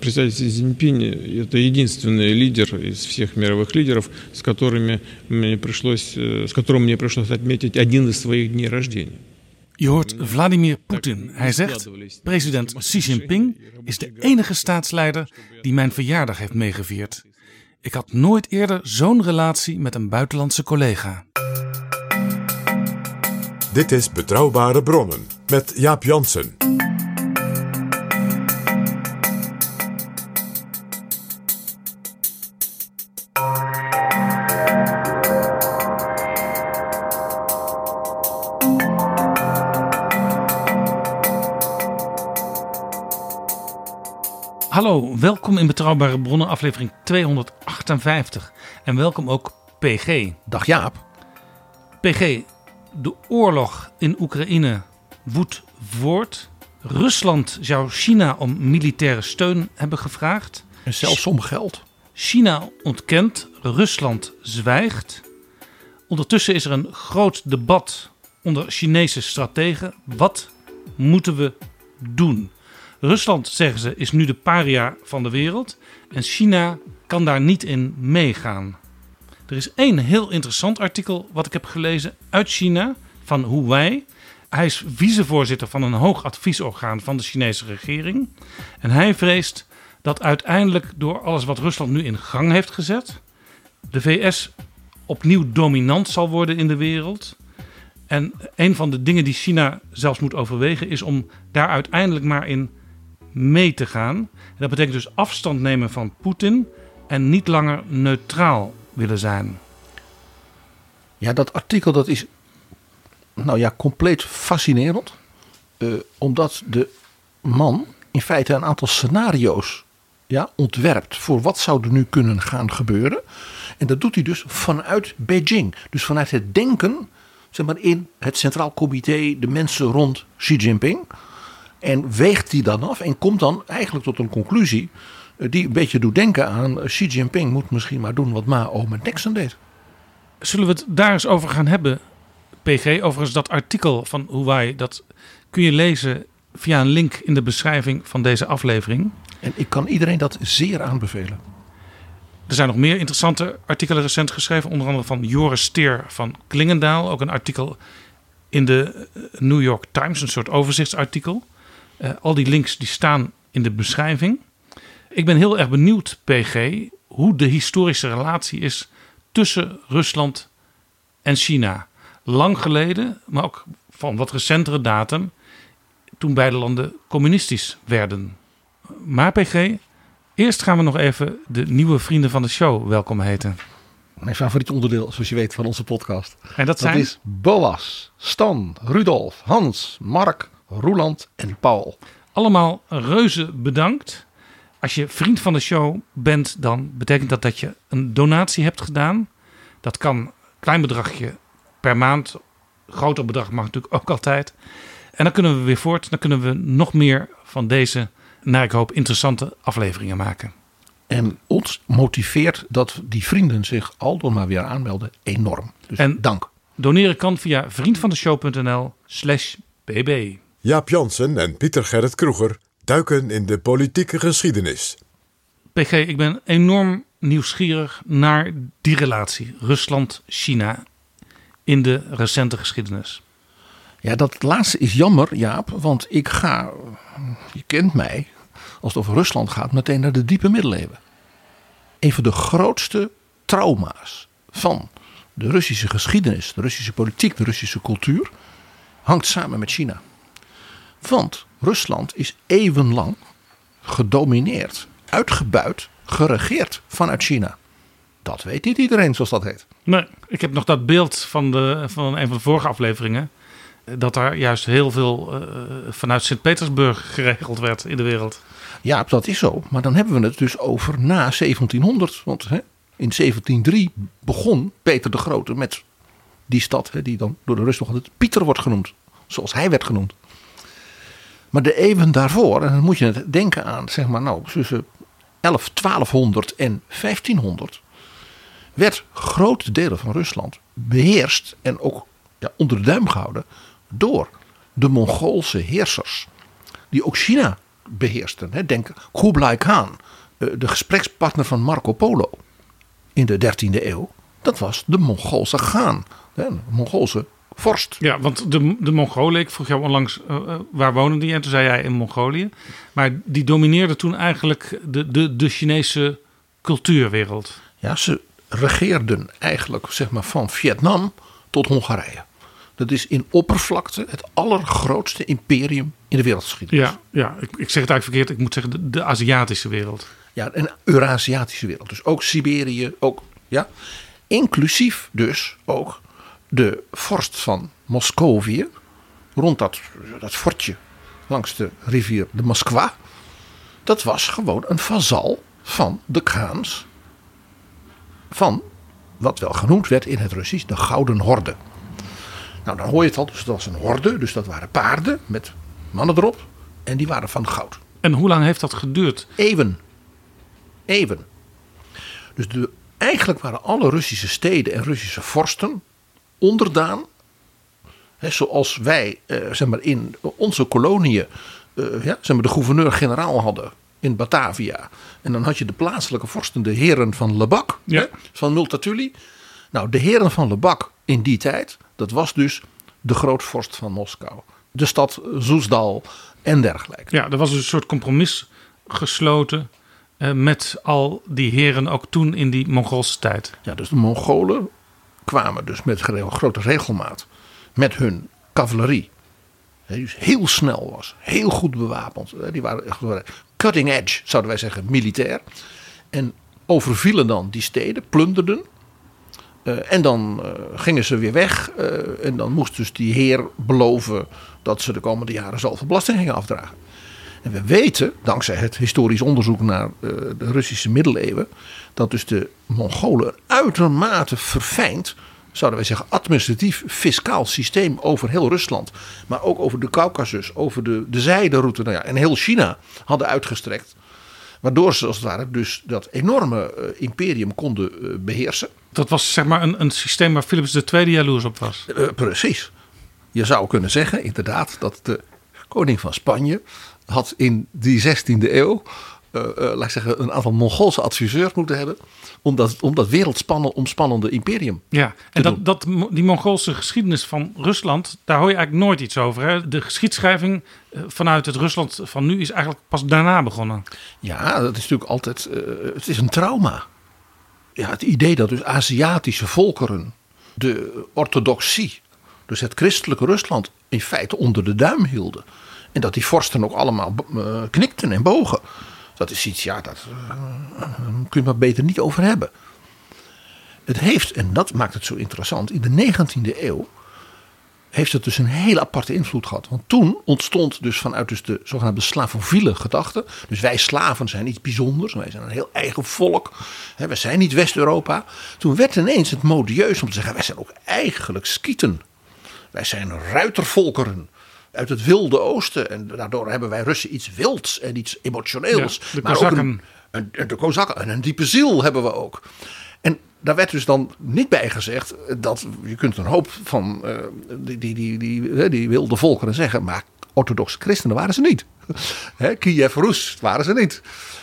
Председатель Си Цзиньпинь – это единственный лидер из всех мировых лидеров, с которыми мне пришлось, э, с которым мне пришлось отметить один из своих дней rождения. Je hoort Vladimir Poetin. Hij zegt: President Xi Jinping is de enige staatsleider die mijn verjaardag heeft meegevierd. Ik had nooit eerder zo'n relatie met een buitenlandse collega. Dit is Betrouwbare Bronnen met Jaap Jansen. Hallo, welkom in Betrouwbare Bronnen, aflevering 258. En welkom ook PG. Dag Jaap. PG, de oorlog in Oekraïne woedt voort. Rusland zou China om militaire steun hebben gevraagd. En zelfs om geld. China ontkent, Rusland zwijgt. Ondertussen is er een groot debat onder Chinese strategen. Wat moeten we doen? Rusland, zeggen ze, is nu de paria van de wereld. En China kan daar niet in meegaan. Er is één heel interessant artikel wat ik heb gelezen uit China van Huawei. Hij is vicevoorzitter van een hoog adviesorgaan van de Chinese regering. En hij vreest dat uiteindelijk door alles wat Rusland nu in gang heeft gezet, de VS opnieuw dominant zal worden in de wereld. En een van de dingen die China zelfs moet overwegen is om daar uiteindelijk maar in mee te gaan. Dat betekent dus afstand nemen van Poetin en niet langer neutraal willen zijn. Ja, dat artikel dat is nou ja, compleet fascinerend. Eh, omdat de man in feite een aantal scenario's ja, ontwerpt voor wat zou er nu kunnen gaan gebeuren. En dat doet hij dus vanuit Beijing. Dus vanuit het denken zeg maar, in het Centraal Comité, de mensen rond Xi Jinping. En weegt die dan af en komt dan eigenlijk tot een conclusie eh, die een beetje doet denken aan eh, Xi Jinping moet misschien maar doen wat Mao met Nixon deed. Zullen we het daar eens over gaan hebben, PG? Overigens, dat artikel van Huawei, dat kun je lezen via een link in de beschrijving van deze aflevering. En ik kan iedereen dat zeer aanbevelen. Er zijn nog meer interessante artikelen recent geschreven, onder andere van Joris Steer van Klingendaal. Ook een artikel in de eh, New York Times, een soort overzichtsartikel. Eh, al die links die staan in de beschrijving. Ik ben heel erg benieuwd, PG, hoe de historische relatie is tussen Rusland en China. Lang geleden, maar ook van wat recentere datum, toen beide landen communistisch werden. Maar PG, eerst gaan we nog even de nieuwe vrienden van de show welkom heten. Mijn favoriet onderdeel, zoals je weet, van onze podcast. En dat Dat zijn is Boas, Stan, Rudolf, Hans, Mark, Roeland en Paul. allemaal reuze bedankt. Als je vriend van de show bent, dan betekent dat dat je een donatie hebt gedaan. Dat kan een klein bedragje per maand. Groter bedrag mag natuurlijk ook altijd. En dan kunnen we weer voort. Dan kunnen we nog meer van deze, naar ik hoop, interessante afleveringen maken. En ons motiveert dat die vrienden zich al door maar weer aanmelden enorm. Dus En- dank. Doneren kan via vriendvandeshow.nl slash bb. Jaap Jansen en Pieter Gerrit Kroeger duiken in de politieke geschiedenis. PG, ik ben enorm nieuwsgierig naar die relatie Rusland-China in de recente geschiedenis. Ja, dat laatste is jammer, Jaap, want ik ga, je kent mij, als het over Rusland gaat, meteen naar de diepe middeleeuwen. Een van de grootste trauma's van de Russische geschiedenis, de Russische politiek, de Russische cultuur hangt samen met China. Want Rusland is eeuwenlang gedomineerd, uitgebuit, geregeerd vanuit China. Dat weet niet iedereen zoals dat heet. Nee, ik heb nog dat beeld van, de, van een van de vorige afleveringen. Dat daar juist heel veel uh, vanuit Sint-Petersburg geregeld werd in de wereld. Ja, dat is zo. Maar dan hebben we het dus over na 1700. Want hè, in 1703 begon Peter de Grote met die stad, hè, die dan door de Rus nog altijd Pieter wordt genoemd. Zoals hij werd genoemd. Maar de eeuwen daarvoor, en dan moet je het denken aan, zeg maar nou, tussen 11, 1200 en 1500, werd grote delen van Rusland beheerst en ook ja, onder de duim gehouden door de Mongoolse heersers. Die ook China beheersten. Denk Kublai Khan, eh, de gesprekspartner van Marco Polo in de 13e eeuw. Dat was de Mongoolse Khan, de Mongoolse vorst. Ja, want de, de Mongolen, ik vroeg jou onlangs uh, waar wonen die? En toen zei jij in Mongolië. Maar die domineerden toen eigenlijk de, de, de Chinese cultuurwereld. Ja, ze regeerden eigenlijk zeg maar van Vietnam tot Hongarije. Dat is in oppervlakte het allergrootste imperium in de wereldgeschiedenis. Ja, ja ik, ik zeg het eigenlijk verkeerd. Ik moet zeggen de, de Aziatische wereld. Ja, een Eurasiatische wereld. Dus ook Siberië, ook, ja. Inclusief dus ook de vorst van Moscovië. Rond dat, dat fortje langs de rivier de Moskwa. Dat was gewoon een vazal van de Khaans. Van wat wel genoemd werd in het Russisch de Gouden Horde. Nou, dan hoor je het al. Dus dat was een horde. Dus dat waren paarden met mannen erop. En die waren van goud. En hoe lang heeft dat geduurd? Even. Even. Dus de, eigenlijk waren alle Russische steden en Russische vorsten onderdaan. zoals wij eh, zeg maar in onze koloniën eh, ja, zeg maar de gouverneur-generaal hadden in Batavia. En dan had je de plaatselijke vorsten, de heren van Lebak, ja. van Multatuli. Nou, de heren van Lebak in die tijd, dat was dus de grootvorst van Moskou. De stad Zoesdal en dergelijke. Ja, er was dus een soort compromis gesloten eh, met al die heren ook toen in die Mongoolse tijd. Ja, dus de Mongolen kwamen dus met grote regelmaat met hun cavalerie. Dus heel snel was, heel goed bewapend. Die waren cutting edge, zouden wij zeggen, militair. En overvielen dan die steden, plunderden. Uh, en dan uh, gingen ze weer weg. Uh, en dan moest dus die heer beloven dat ze de komende jaren zoveel belasting gingen afdragen. En we weten, dankzij het historisch onderzoek naar de Russische middeleeuwen, dat dus de Mongolen een uitermate verfijnd, zouden wij zeggen, administratief fiscaal systeem over heel Rusland, maar ook over de Caucasus, over de, de zijderoute nou ja, en heel China hadden uitgestrekt. Waardoor ze als het ware dus dat enorme imperium konden beheersen. Dat was zeg maar een, een systeem waar Philips II jaloers op was. Precies. Je zou kunnen zeggen, inderdaad, dat de koning van Spanje had in die 16e eeuw, uh, uh, laat ik zeggen, een aantal Mongoolse adviseurs moeten hebben. Om dat, om dat wereldomspannende imperium. Ja, en dat, dat, die Mongoolse geschiedenis van Rusland, daar hoor je eigenlijk nooit iets over. Hè? De geschiedschrijving vanuit het Rusland van nu is eigenlijk pas daarna begonnen. Ja, dat is natuurlijk altijd. het is een trauma ja, het idee dat dus Aziatische volkeren de orthodoxie, dus het christelijke Rusland, in feite onder de duim hielden. En dat die vorsten ook allemaal uh, knikten en bogen. Dat is iets, ja, dat uh, kun je maar beter niet over hebben. Het heeft, en dat maakt het zo interessant, in de 19e eeuw heeft het dus een hele aparte invloed gehad. Want toen ontstond dus vanuit dus de zogenaamde slavofiele gedachte. Dus wij slaven zijn iets bijzonders. Wij zijn een heel eigen volk. We zijn niet West-Europa. Toen werd ineens het modieus om te zeggen. Wij zijn ook eigenlijk skieten. Wij zijn ruitervolkeren uit het wilde oosten. En daardoor hebben wij Russen iets wilds en iets emotioneels. Ja, maar ook een, een, de Kozakken. En een diepe ziel hebben we ook. En daar werd dus dan niet bij gezegd dat je kunt een hoop van uh, die, die, die, die, die wilde volkeren zeggen, maar orthodoxe christenen waren ze niet. Kiev Rus waren ze niet.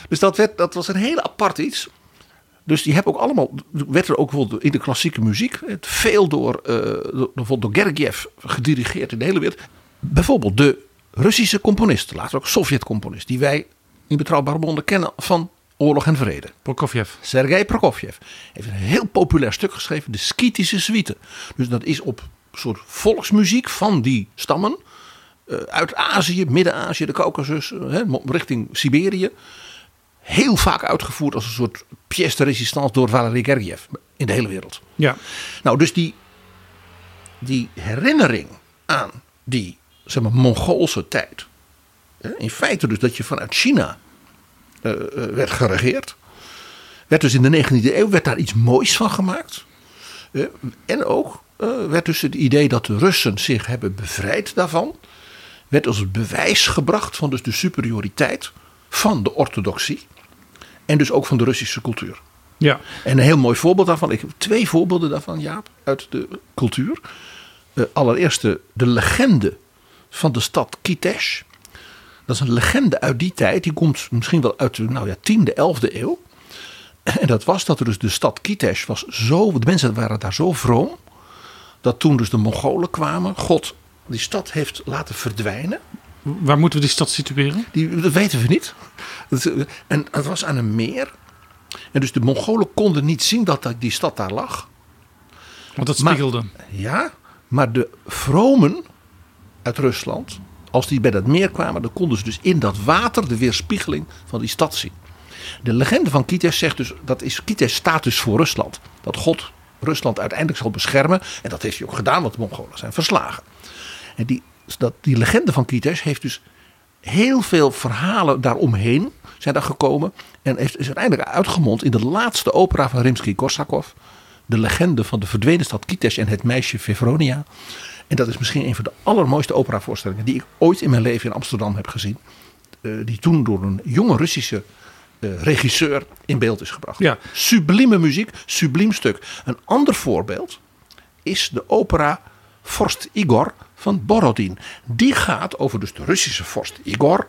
Dus dat, werd, dat was een hele apart iets. Dus die hebben ook allemaal, werd er ook bijvoorbeeld in de klassieke muziek, veel door, uh, door, door Gergiev gedirigeerd in de hele wereld. Bijvoorbeeld de Russische componist, later ook Sovjet-componist, die wij in betrouwbare bronnen kennen van Oorlog en Vrede. Prokofjev. Sergei Prokofjev heeft een heel populair stuk geschreven, de Skitische Suite. Dus dat is op een soort volksmuziek van die stammen. eh, uit Azië, Midden-Azië, de Caucasus, eh, richting Siberië. Heel vaak uitgevoerd als een soort pièce de résistance door Valery Gergiev in de hele wereld. Ja. Nou, dus die, die herinnering aan die zeg maar, Mongoolse tijd. In feite dus dat je vanuit China eh, eh, werd geregeerd. Werd dus in de 19e eeuw werd daar iets moois van gemaakt. En ook eh, werd dus het idee dat de Russen zich hebben bevrijd daarvan. Werd als bewijs gebracht van dus de superioriteit van de orthodoxie. En dus ook van de Russische cultuur. Ja. En een heel mooi voorbeeld daarvan. Ik heb twee voorbeelden daarvan, Jaap, uit de cultuur. Allereerst de, de legende van de stad Kitesh. Dat is een legende uit die tijd. Die komt misschien wel uit de nou ja, 10e, 11e eeuw. En dat was dat er dus de stad Kitesh was zo. De mensen waren daar zo vroom. Dat toen dus de Mongolen kwamen. God die stad heeft laten verdwijnen. Waar moeten we die stad situeren? Die, dat weten we niet. Is- En het was aan een meer. En dus de Mongolen konden niet zien dat die stad daar lag. Want dat Maar- spiegelde. Ja, maar de vromen uit Rusland, als die bij dat meer kwamen, dan konden ze dus in dat water de weerspiegeling van die stad zien. De legende van Kites zegt dus, dat is Kites staat dus voor Rusland. Dat God Rusland uiteindelijk zal beschermen. En dat heeft hij ook gedaan, want de Mongolen zijn verslagen. En die, dat, die legende van Kites heeft dus heel veel verhalen daaromheen zijn daar gekomen. En heeft, is uiteindelijk uitgemond in de laatste opera van Rimsky-Korsakov. De legende van de verdwenen stad Kites en het meisje Fevronia. En dat is misschien een van de allermooiste operavoorstellingen die ik ooit in mijn leven in Amsterdam heb gezien. Eh, die toen door een jonge Russische eh, regisseur in beeld is gebracht. Ja. Sublieme muziek, subliem stuk. Een ander voorbeeld is de opera Vorst Igor van Borodin. Die gaat over dus de Russische vorst Igor.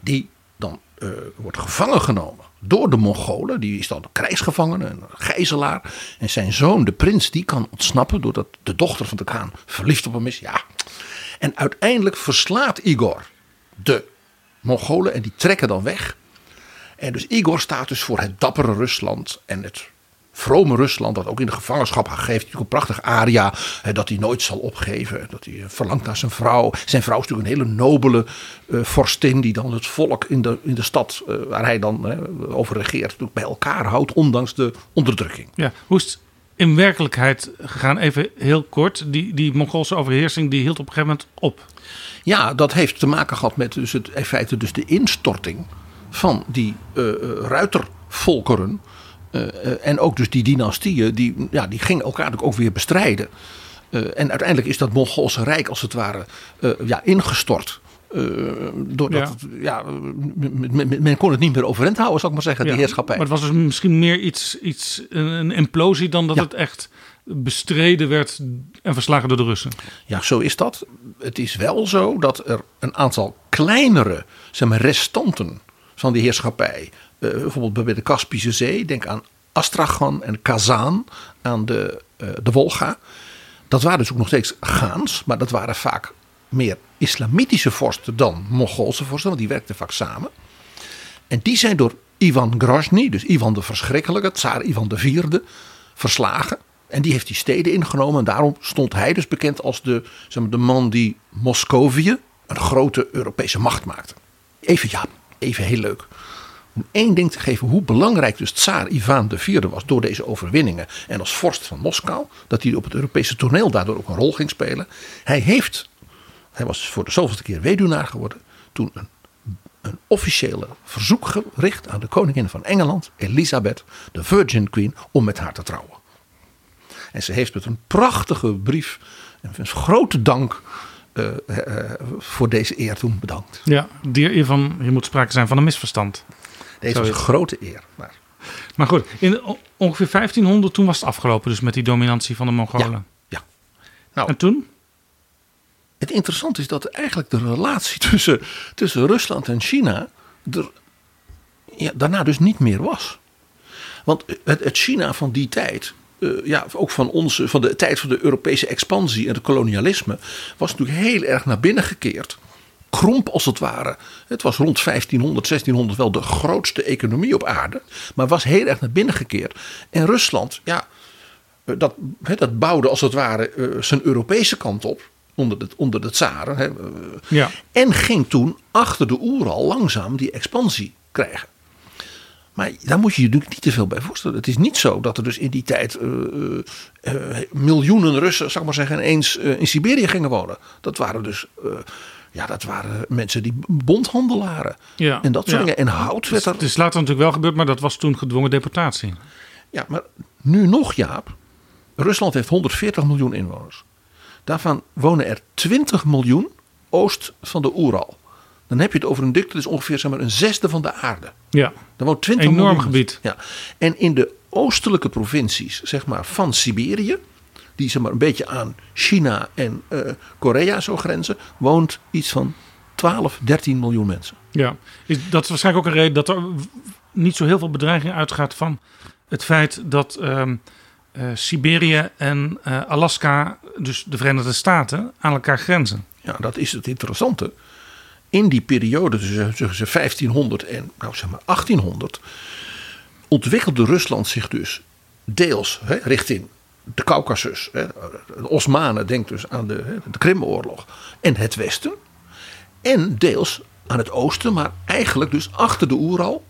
Die dan eh, wordt gevangen genomen door de Mongolen. Die is dan krijgsgevangene, een gijzelaar. En zijn zoon, de prins, die kan ontsnappen doordat de dochter van de Khaan verliefd op hem is. Ja. En uiteindelijk verslaat Igor de Mongolen en die trekken dan weg. En dus Igor staat dus voor het dappere Rusland en het vrome Rusland, dat ook in de gevangenschap geeft. Natuurlijk een prachtig aria, hè, dat hij nooit zal opgeven. Dat hij eh, verlangt naar zijn vrouw. Zijn vrouw is natuurlijk een hele nobele eh vorstin, die dan het volk in de, in de stad eh, waar hij dan eh, over regeert, natuurlijk bij elkaar houdt, ondanks de onderdrukking. Ja. Hoe is het in werkelijkheid gegaan? Even heel kort. Die, die Mongoolse overheersing die hield op een gegeven moment op. Ja, dat heeft te maken gehad met dus het, in feite dus de instorting van die ruitervolkeren. Eh, eh, en ook dus die dynastieën, die, ja, die gingen elkaar natuurlijk ook weer bestrijden. Eh, en uiteindelijk is dat Mongoolse Rijk als het ware ja, ingestort. Eh, doordat Ja. het, ja, men, kon het niet meer overeind houden, zou ik maar zeggen, die heerschappij. Maar het was dus misschien meer iets, iets een, implosie dan dat Ja. het echt bestreden werd en verslagen door de Russen. Ja, zo is dat. Het is wel zo dat er een aantal kleinere zeg maar, restanten van die heerschappij, bijvoorbeeld bij de Kaspische Zee, denk aan Astrachan en Kazaan aan de, eh, de Wolga. Dat waren dus ook nog steeds Gaans, maar dat waren vaak meer islamitische vorsten dan Mongoolse vorsten, want die werkten vaak samen. En die zijn door Ivan Grozny, dus Ivan de Verschrikkelijke, tsaar Ivan IV, verslagen. En die heeft die steden ingenomen. En daarom stond hij dus bekend als de, zeg maar, de man die Moscovië een grote Europese macht maakte. Even, ja, even heel leuk. Om één ding te geven hoe belangrijk dus tsaar Ivan IV was door deze overwinningen. En als vorst van Moskou. Dat hij op het Europese toneel daardoor ook een rol ging spelen. Hij heeft, hij was voor de zoveelste keer weduwnaar geworden. Toen een een officiële verzoek gericht aan de koningin van Engeland, Elisabeth, de Virgin Queen, om met haar te trouwen. En ze heeft met een prachtige brief en een grote dank eh, eh, voor deze eer toen bedankt. Ja, dier Ivan, hier moet sprake zijn van een misverstand. Deze was een grote eer. Maar Maar goed, in ongeveer 1500 toen was het afgelopen dus met die dominantie van de Mongolen. ja. Nou, En toen? Het interessante is dat eigenlijk de relatie tussen, tussen Rusland en China er ja, daarna dus niet meer was. Want het, het China van die tijd, eh, ja, ook van, onze, van de tijd van de Europese expansie en het kolonialisme, was natuurlijk heel erg naar binnen gekeerd. Kromp als het ware. Het was rond 1500, 1600 wel de grootste economie op aarde. Maar was heel erg naar binnen gekeerd. En Rusland, ja, eh, dat, dat bouwde als het ware eh, zijn Europese kant op. Onder de, onder de tsaren. Eh, Ja. En ging toen achter de Oeral langzaam die expansie krijgen. Maar daar moet je je natuurlijk niet te veel bij voorstellen. Het is niet zo dat er dus in die tijd miljoenen Russen, ik maar zeggen, ineens in Siberië gingen wonen. Dat waren dus, ja, dat waren mensen die bondhandelaren. Ja. En dat soort Ja. dingen. En hout werd er. Het is later natuurlijk wel gebeurd, maar dat was toen gedwongen deportatie. Ja, maar nu nog, Jaap. Rusland heeft 140 miljoen inwoners. Daarvan wonen er 20 miljoen oost van de Oeral. Dan heb je het over een dik, dat is ongeveer zeg maar, een zesde van de aarde. Ja, Daar woont 20 Enorm miljoen gebied. Ja. En in de oostelijke provincies zeg maar, van Siberië, die zeg maar, een beetje aan China en eh, Korea zo grenzen, woont iets van 12, 13 miljoen mensen. ja. Is, dat is waarschijnlijk ook een reden dat er niet zo heel veel bedreiging uitgaat van het feit dat ehm, eh, Siberië en eh, Alaska, dus de Verenigde Staten, aan elkaar grenzen. Ja, dat is het interessante. In die periode tussen tussen 1500 en nou zeg maar 1800 ontwikkelde Rusland zich dus deels hè, richting de Caucasus. Hè, de Osmanen, denk dus aan de, de Krimoorlog en het westen. En deels aan het oosten, maar eigenlijk dus achter de Oeral.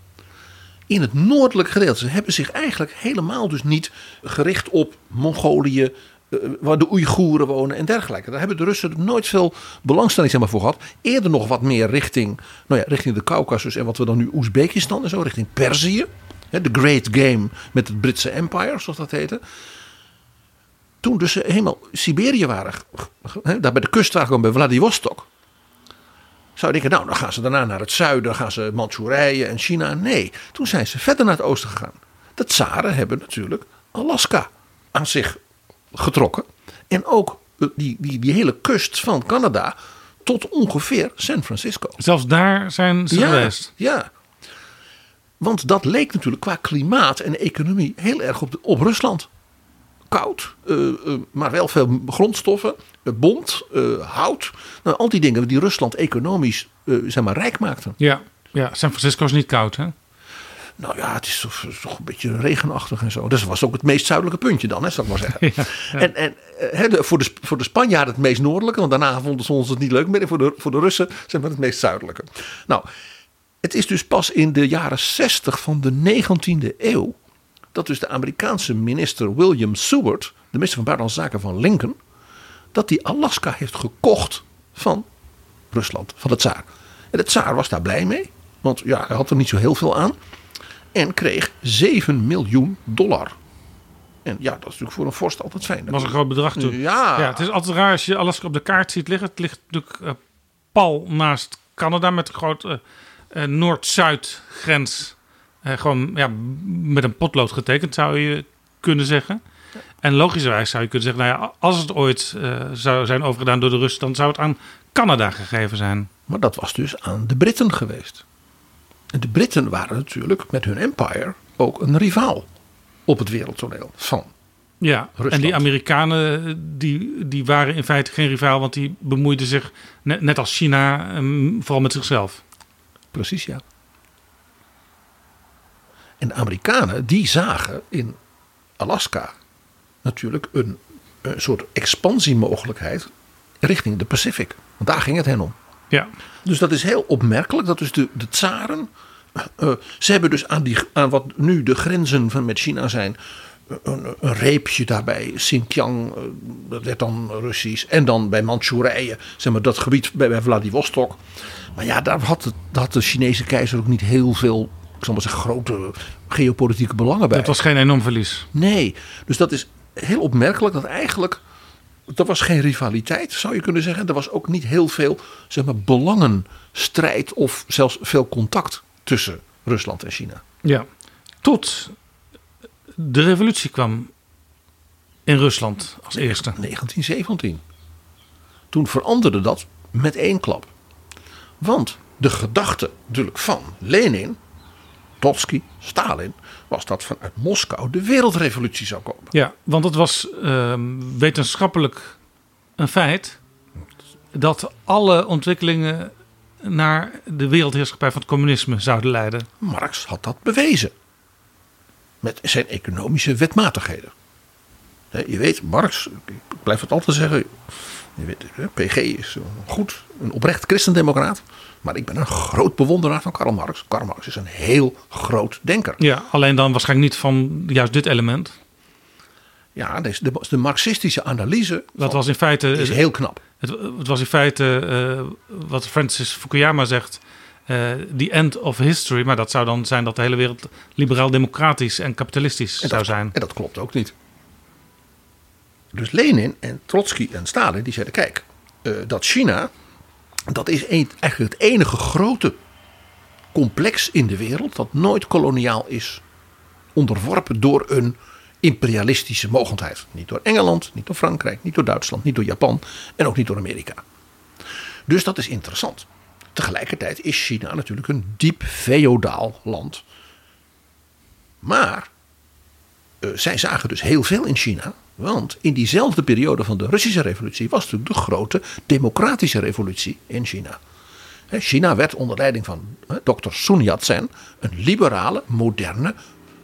In het noordelijk gedeelte. Ze hebben zich eigenlijk helemaal dus niet gericht op Mongolië, eh, waar de Oeigoeren wonen en dergelijke. Daar hebben de Russen nooit veel belangstelling zeg voor gehad. Eerder nog wat meer richting, nou ja, richting de Caucasus en wat we dan nu Oezbekistan en zo, richting Perzië. De Great Game met het Britse Empire, zoals dat heette. Toen dus ze helemaal Siberië waren, daar bij de kust waren gekomen bij Vladivostok. Zou je denken, nou, dan gaan ze daarna naar het zuiden, dan gaan ze Manchurije en China. Nee, toen zijn ze verder naar het oosten gegaan. De tsaren hebben natuurlijk Alaska aan zich getrokken. En ook eh, die, die, die hele kust van Canada tot ongeveer San Francisco. Zelfs daar zijn ze ja, geweest. Ja. Want dat leek natuurlijk qua klimaat en economie heel erg op, de- op Rusland. Koud, eh, eh, maar wel veel grondstoffen, eh, bont, eh, hout. Nou, al die dingen die Rusland economisch zeg maar, rijk maakten. Ja. ja, San Francisco is niet koud, hè? Nou ja, het is toch, toch een beetje regenachtig en zo. Dus dat was ook het meest zuidelijke puntje dan, hè, zal ik maar zeggen. En, en hè, de- voor, de, voor de Spanjaarden het meest noordelijke, want daarna vonden ze ons het niet leuk meer. En voor de, voor de Russen zeg maar het meest zuidelijke. Nou, het is dus pas in de jaren 60 van de 19e eeuw dat dus de Amerikaanse minister William Seward, de minister van Buitenlandse Zaken van Lincoln, dat die Alaska heeft gekocht van Rusland, van de tsaar. En de tsaar was daar blij mee, want ja, hij had er niet zo heel veel aan. En kreeg 7 miljoen dollar. En ja, dat is natuurlijk voor een vorst altijd fijn. Dat was een groot bedrag toen. Ja. Ja, het is altijd raar als je Alaska op de kaart ziet liggen. Het ligt natuurlijk eh, pal naast Canada met een grote eh, Noord-Zuid grens. Eh, gewoon ja, met een potlood getekend zou je kunnen zeggen. En logischerwijs zou je kunnen zeggen, nou ja, als het ooit eh, zou zijn overgedaan door de Russen, dan zou het aan Canada gegeven zijn. Maar dat was dus aan de Britten geweest. En de Britten waren natuurlijk met hun empire ook een rivaal op het wereldtoneel van. Ja, Rusland. en die Amerikanen die, die waren in feite geen rivaal, want die bemoeiden zich net, net als China eh, vooral met zichzelf. Precies, ja. En de Amerikanen die zagen in Alaska natuurlijk een, een soort expansiemogelijkheid richting de Pacific. Want daar ging het hen om. Ja, Dus dat is heel opmerkelijk dat dus de, de tsaren. eh, ze hebben dus aan, die, aan wat nu de grenzen van met China zijn. eh, Een, een reepje daarbij, Xinjiang, eh, dat werd dan Russisch. En dan bij Manchurije, zeg maar dat gebied bij, bij Vladivostok. Maar ja, daar had, het, daar had de Chinese keizer ook niet heel veel, ik zal maar zeggen, grote geopolitieke belangen bij. dat was geen enorm verlies. Nee, dus dat is heel opmerkelijk dat eigenlijk. Er was geen rivaliteit, zou je kunnen zeggen. Er was ook niet heel veel zeg maar, belangenstrijd of zelfs veel contact tussen Rusland en China. Ja, tot de revolutie kwam in Rusland als eerste. 1917. Toen veranderde dat met één klap. Want de gedachte natuurlijk van Lenin, Trotsky, Stalin, was dat vanuit Moskou de wereldrevolutie zou komen. Ja, want het was ehm, wetenschappelijk een feit dat alle ontwikkelingen naar de wereldheerschappij van het communisme zouden leiden. Marx had dat bewezen. Met zijn economische wetmatigheden. Je weet, Marx, ik blijf het altijd zeggen. Je weet, PG is een goed, een oprecht christendemocraat. Maar ik ben een groot bewonderaar van Karl Marx. Karl Marx is een heel groot denker. Ja, alleen dan waarschijnlijk niet van juist dit element. Ja, dus de, de marxistische analyse Dat was in feite. is heel knap. Het, het was in feite eh, wat Francis Fukuyama zegt. eh the end of history. Maar dat zou dan zijn dat de hele wereld liberaal-democratisch en kapitalistisch En zou dat, zijn. En dat klopt ook niet. Dus Lenin en Trotsky en Stalin die zeiden: kijk, eh, dat China, dat is eigenlijk het enige grote complex in de wereld dat nooit koloniaal is onderworpen door een imperialistische mogendheid. Niet door Engeland, niet door Frankrijk, niet door Duitsland, niet door Japan en ook niet door Amerika. Dus dat is interessant. Tegelijkertijd is China natuurlijk een diep feodaal land. Maar eh, zij zagen dus heel veel in China. Want in diezelfde periode van de Russische revolutie was natuurlijk de grote democratische revolutie in China. China werd onder leiding van dokter Sun Yat-sen een liberale, moderne,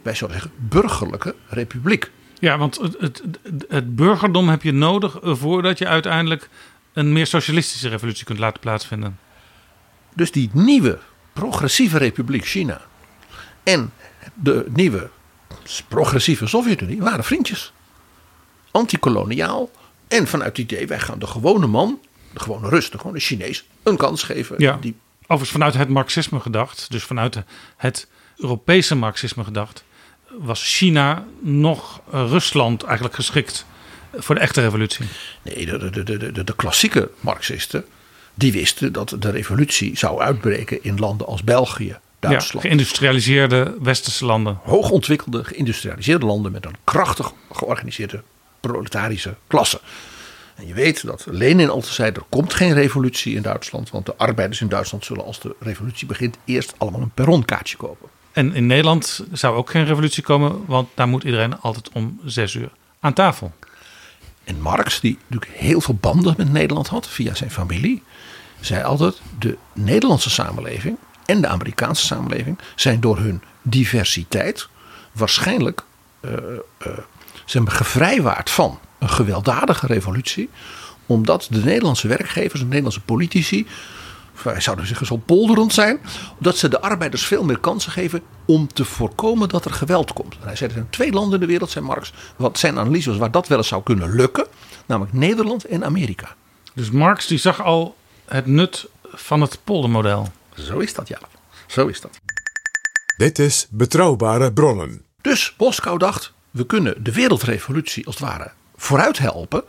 wij zouden zeggen burgerlijke republiek. Ja, want het, het, het burgerdom heb je nodig voordat je uiteindelijk een meer socialistische revolutie kunt laten plaatsvinden. Dus die nieuwe progressieve republiek China en de nieuwe progressieve Sovjet-Unie waren vriendjes. Antikoloniaal en vanuit het idee wij gaan de gewone man, de gewone Rus, de gewone Chinees, een kans geven. Ja. Die, Overigens vanuit het marxisme gedacht, dus vanuit het Europese marxisme gedacht, was China nog eh, Rusland eigenlijk geschikt voor de echte revolutie. nee, de, de, de, de, de klassieke Marxisten, die wisten dat de revolutie zou uitbreken in landen als België, Ja, Duitsland. geïndustrialiseerde westerse landen. hoogontwikkelde, geïndustrialiseerde landen met een krachtig georganiseerde proletarische klasse. En je weet dat Lenin altijd zei: er komt geen revolutie in Duitsland, want de arbeiders in Duitsland zullen als de revolutie begint eerst allemaal een perronkaartje kopen. En in Nederland zou ook geen revolutie komen, want daar moet iedereen altijd om zes uur aan tafel. En Marx, die natuurlijk heel veel banden met Nederland had via zijn familie, zei altijd: de Nederlandse samenleving en de Amerikaanse samenleving zijn door hun diversiteit waarschijnlijk eh, eh, zijn gevrijwaard van een gewelddadige revolutie, omdat de Nederlandse werkgevers en Nederlandse politici, wij zouden zeggen zo polderend zijn, dat ze de arbeiders veel meer kansen geven om te voorkomen dat er geweld komt. En hij zei er zijn twee landen in de wereld, zei Marx, wat zijn analyse was waar dat wel eens zou kunnen lukken, namelijk Nederland en Amerika. Dus Marx die zag al het nut van het poldermodel. Zo is dat, ja. Zo is dat. Dit is Betrouwbare Bronnen. Dus Moskou dacht, we kunnen de wereldrevolutie als het ware vooruit helpen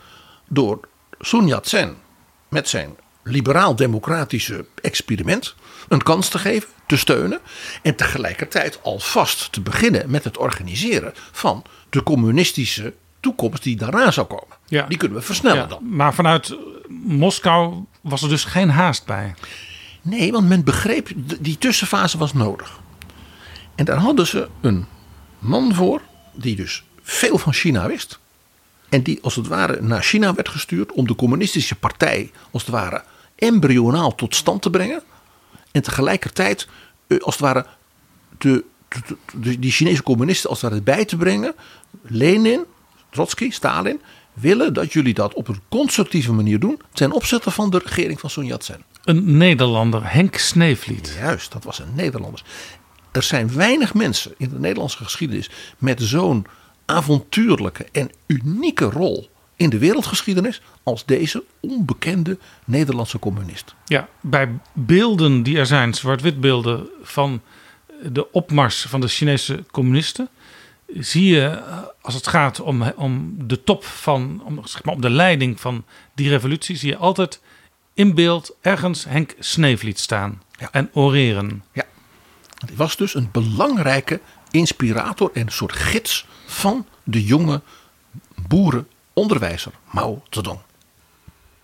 door Sun Yat-sen met zijn liberaal-democratische experiment een kans te geven, te steunen en tegelijkertijd alvast te beginnen met het organiseren van de communistische toekomst die daarna zou komen. Ja. Die kunnen we versnellen Ja, dan. maar vanuit Moskou was er dus geen haast bij. Nee, want men begreep, die tussenfase was nodig. En daar hadden ze een man voor, die dus veel van China wist. En die als het ware naar China werd gestuurd om de communistische partij als het ware embryonaal tot stand te brengen. En tegelijkertijd eh, als het ware de, de- de- die Chinese communisten als het ware bij te brengen. Lenin, Trotsky, Stalin willen dat jullie dat op een constructieve manier doen ten opzichte van de regering van Sun Yat-sen. Een Nederlander, Henk Sneevliet. Juist, dat was een Nederlander. Er zijn weinig mensen in de Nederlandse geschiedenis met zo'n avontuurlijke en unieke rol in de wereldgeschiedenis als deze onbekende Nederlandse communist. Ja, bij beelden die er zijn, zwart-wit beelden van de opmars van de Chinese communisten, zie je eh, als het gaat om, om de top van, om, zeg maar, om de leiding van die revolutie, zie je altijd in beeld ergens Henk Sneevliet staan Ja. en oreren. Ja, hij was dus een belangrijke inspirator en een soort gids van de jonge boerenonderwijzer Mao Zedong.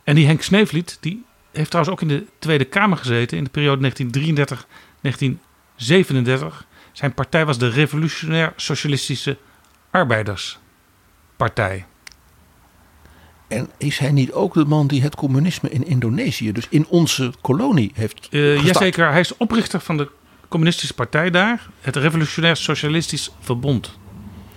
En die Henk Sneevliet, die heeft trouwens ook in de Tweede Kamer gezeten in de periode 1933-1937. Zijn partij was de Revolutionair Socialistische Arbeiderspartij. En is hij niet ook de man die het communisme in Indonesië, dus in onze kolonie, heeft Uh, jazeker, hij is oprichter van de communistische partij daar. Het Revolutionair Socialistisch Verbond.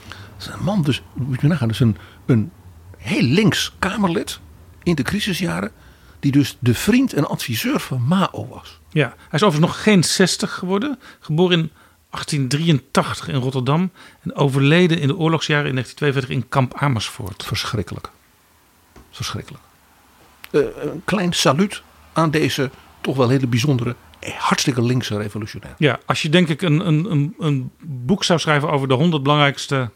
Dat is een man dus, moet je nagaan, dus een, een heel links Kamerlid in de crisisjaren. Die dus de vriend en adviseur van Mao was. Ja, hij is overigens nog geen 60 geworden. Geboren in 1883 in Rotterdam. En overleden in de oorlogsjaren in 1942 in kamp Amersfoort. Verschrikkelijk. Verschrikkelijk. Eh, een klein saluut aan deze toch wel hele bijzondere, hartstikke linkse revolutionair. Ja, als je denk ik een, een, een, een boek zou schrijven over de 100 belangrijkste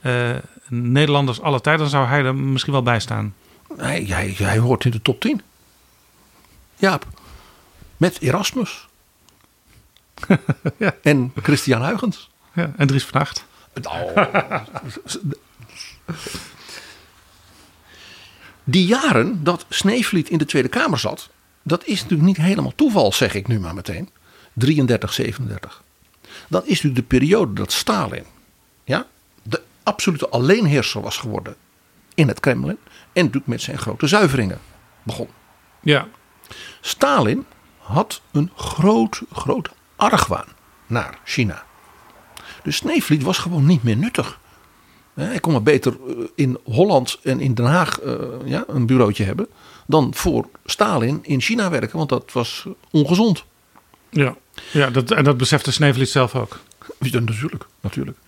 eh, Nederlanders aller tijden, dan zou hij er misschien wel bij staan. Hij, hij, hij hoort in de top 10. Jaap. Met Erasmus. Ja. En Christian Huygens. Ja, en Dries van Acht. Die jaren dat Sneevliet in de Tweede Kamer zat, dat is natuurlijk niet helemaal toeval, zeg ik nu maar meteen. 33, 37. Dat is natuurlijk de periode dat Stalin ja, de absolute alleenheerser was geworden in het Kremlin. En natuurlijk met zijn grote zuiveringen begon. Ja, Stalin had een groot, groot argwaan naar China. Dus Sneevliet was gewoon niet meer nuttig. Hij kon maar beter eh, in Holland en in Den Haag eh, ja, een bureautje hebben. Dan voor Stalin in China werken, want dat was ongezond. ja. ja dat, en dat besefte Sneevliet zelf ook. Ja, natuurlijk, natuurlijk.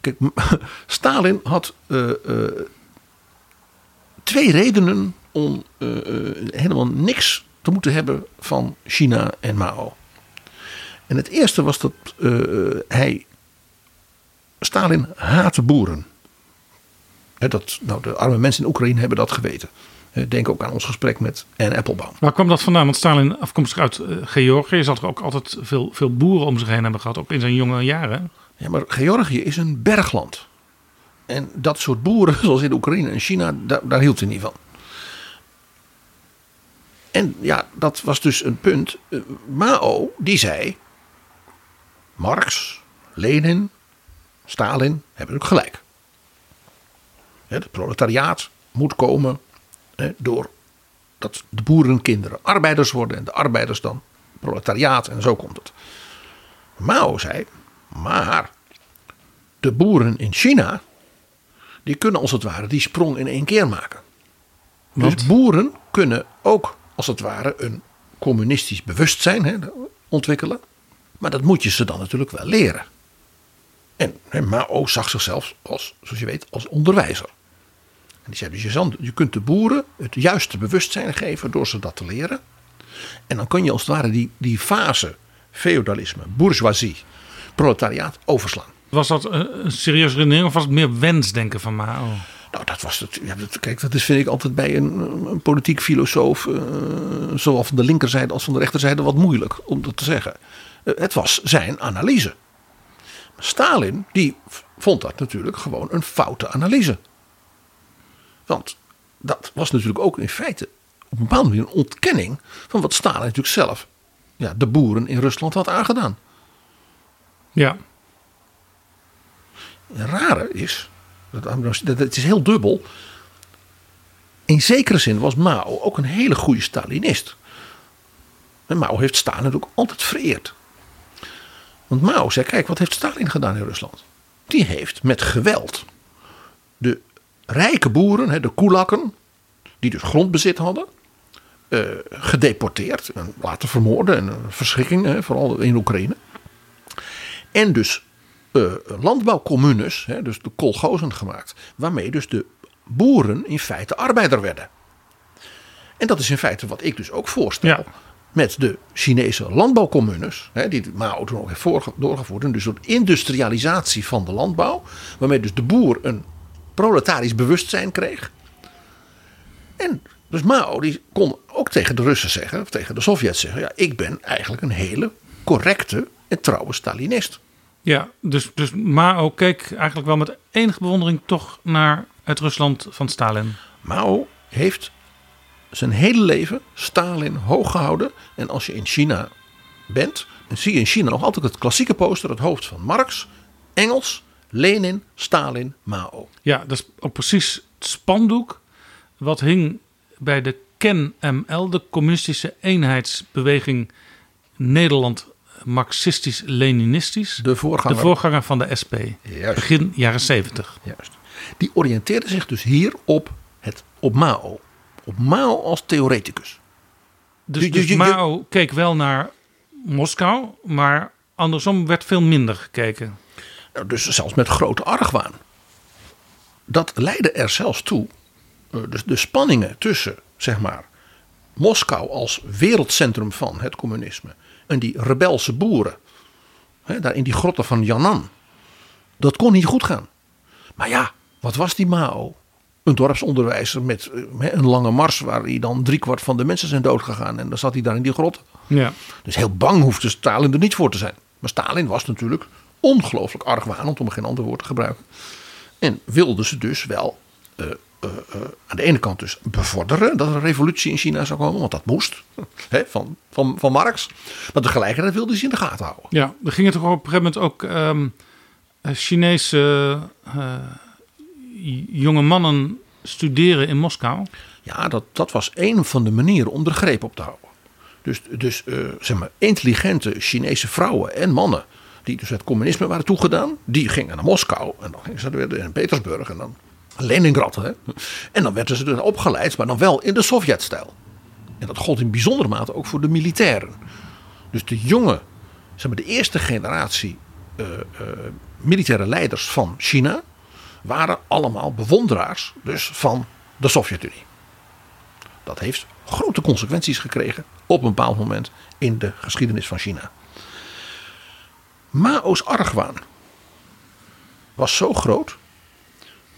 Kijk, Stalin had eh, eh, twee redenen om eh, helemaal niks te moeten hebben van China en Mao. En het eerste was dat hij. Stalin haatte boeren. Dat, nou, de arme mensen in Oekraïne hebben dat geweten. Eh, Denk ook aan ons gesprek met Anne Applebaum. Waar kwam dat vandaan? Want Stalin, afkomstig uit eh, Georgië, zal er ook altijd veel, veel boeren om zich heen hebben gehad, ook in zijn jonge jaren. Ja, maar Georgië is een bergland. En dat soort boeren, zoals in Oekraïne en China, daar, daar hield hij niet van. En ja, dat was dus een punt. Eh, Mao, die zei: Marx, Lenin, Stalin hebben ook gelijk. Het proletariaat moet komen door dat de boerenkinderen arbeiders worden en de arbeiders dan proletariaat en zo komt het. Mao zei: maar de boeren in China, die kunnen als het ware die sprong in één keer maken. Want? Dus boeren kunnen ook als het ware een communistisch bewustzijn hè, ontwikkelen. Maar dat moet je ze dan natuurlijk wel leren. En hè, Mao zag zichzelf als, zoals je weet, als onderwijzer. En die zei dus, je, je kunt de boeren het juiste bewustzijn geven door ze dat te leren. En dan kun je als het ware die, die fase feodalisme, bourgeoisie, proletariaat overslaan. Was dat een, een serieuze redenering of was het meer wensdenken van Mao? Nou, dat was het. Ja, dat, kijk, dat is, vind ik altijd bij een, een politiek filosoof, eh, zowel van de linkerzijde als van de rechterzijde, wat moeilijk om dat te zeggen. Eh, het was zijn analyse. Stalin, die vond dat natuurlijk gewoon een foute analyse. Want dat was natuurlijk ook in feite op een bepaalde manier een ontkenning van wat Stalin natuurlijk zelf ja, de boeren in Rusland had aangedaan. Ja, Het rare is, dat, het is heel dubbel. In zekere zin was Mao ook een hele goede Stalinist. En Mao heeft Stalin natuurlijk altijd vereerd. Want Mao zei, kijk, wat heeft Stalin gedaan in Rusland? Die heeft met geweld de rijke boeren, de koelakken, die dus grondbezit hadden, eh, gedeporteerd en laten vermoorden. En een verschrikking, vooral in Oekraïne. En dus eh, landbouwcommunes, dus de kolgozen gemaakt, waarmee dus de boeren in feite arbeider werden. En dat is in feite wat ik dus ook voorstel. Ja. Met de Chinese landbouwcommunes, die Mao toen ook heeft doorgevoerd. En dus een industrialisatie van de landbouw, waarmee dus de boer een proletarisch bewustzijn kreeg. En dus Mao die kon ook tegen de Russen zeggen, of tegen de Sovjets zeggen: ja, ik ben eigenlijk een hele correcte en trouwe Stalinist. ja dus, dus Mao keek eigenlijk wel met enige bewondering toch naar het Rusland van Stalin. Mao heeft zijn hele leven Stalin hoog gehouden. En als je in China bent, dan zie je in China nog altijd het klassieke poster, het hoofd van Marx, Engels, Lenin, Stalin, Mao. Ja, dat is ook precies het spandoek wat hing bij de KEN-ML, de Communistische Eenheidsbeweging Nederland Marxistisch-Leninistisch. De voorganger. De voorganger van de SP. Juist. Begin jaren 70. Juist. Die oriënteerde zich dus hier op, het, op Mao. Op Mao als theoreticus. Dus, dus Mao keek wel naar Moskou, maar andersom werd veel minder gekeken. Dus zelfs met grote argwaan. Dat leidde er zelfs toe. eh, Dus de spanningen tussen, zeg maar, Moskou als wereldcentrum van het communisme. En die rebelse boeren. Hè, daar in die grotten van Yan'an. Dat kon niet goed gaan. Maar ja, wat was die Mao? Een dorpsonderwijzer met eh, een lange mars waar hij dan driekwart van de mensen zijn doodgegaan. En dan zat hij daar in die grot. Ja. Dus heel bang hoefde Stalin er niet voor te zijn. Maar Stalin was natuurlijk ongelooflijk argwanend, om geen ander woord te gebruiken. En wilde ze dus wel eh, eh, eh, aan de ene kant dus bevorderen dat er een revolutie in China zou komen. Want dat moest, hè, van, van, van Marx. Maar tegelijkertijd wilde ze in de gaten houden. Ja, er gingen toch op een gegeven moment ook ehm, eh, Chinese jonge mannen studeren in Moskou. Ja, dat, dat was een van de manieren om er greep op te houden. Dus, dus zeg maar, intelligente Chinese vrouwen en mannen. Die dus het communisme waren toegedaan. die gingen naar Moskou. en dan gingen ze weer in Petersburg. en dan Leningrad. Hè? En dan werden ze er opgeleid, maar dan wel in de Sovjet-stijl. En dat gold in bijzondere mate ook voor de militairen. Dus de jonge, zeg maar, de eerste generatie eh, eh, militaire leiders van China. waren allemaal bewonderaars dus van de Sovjet-Unie. Dat heeft grote consequenties gekregen op een bepaald moment in de geschiedenis van China. Mao's argwaan was zo groot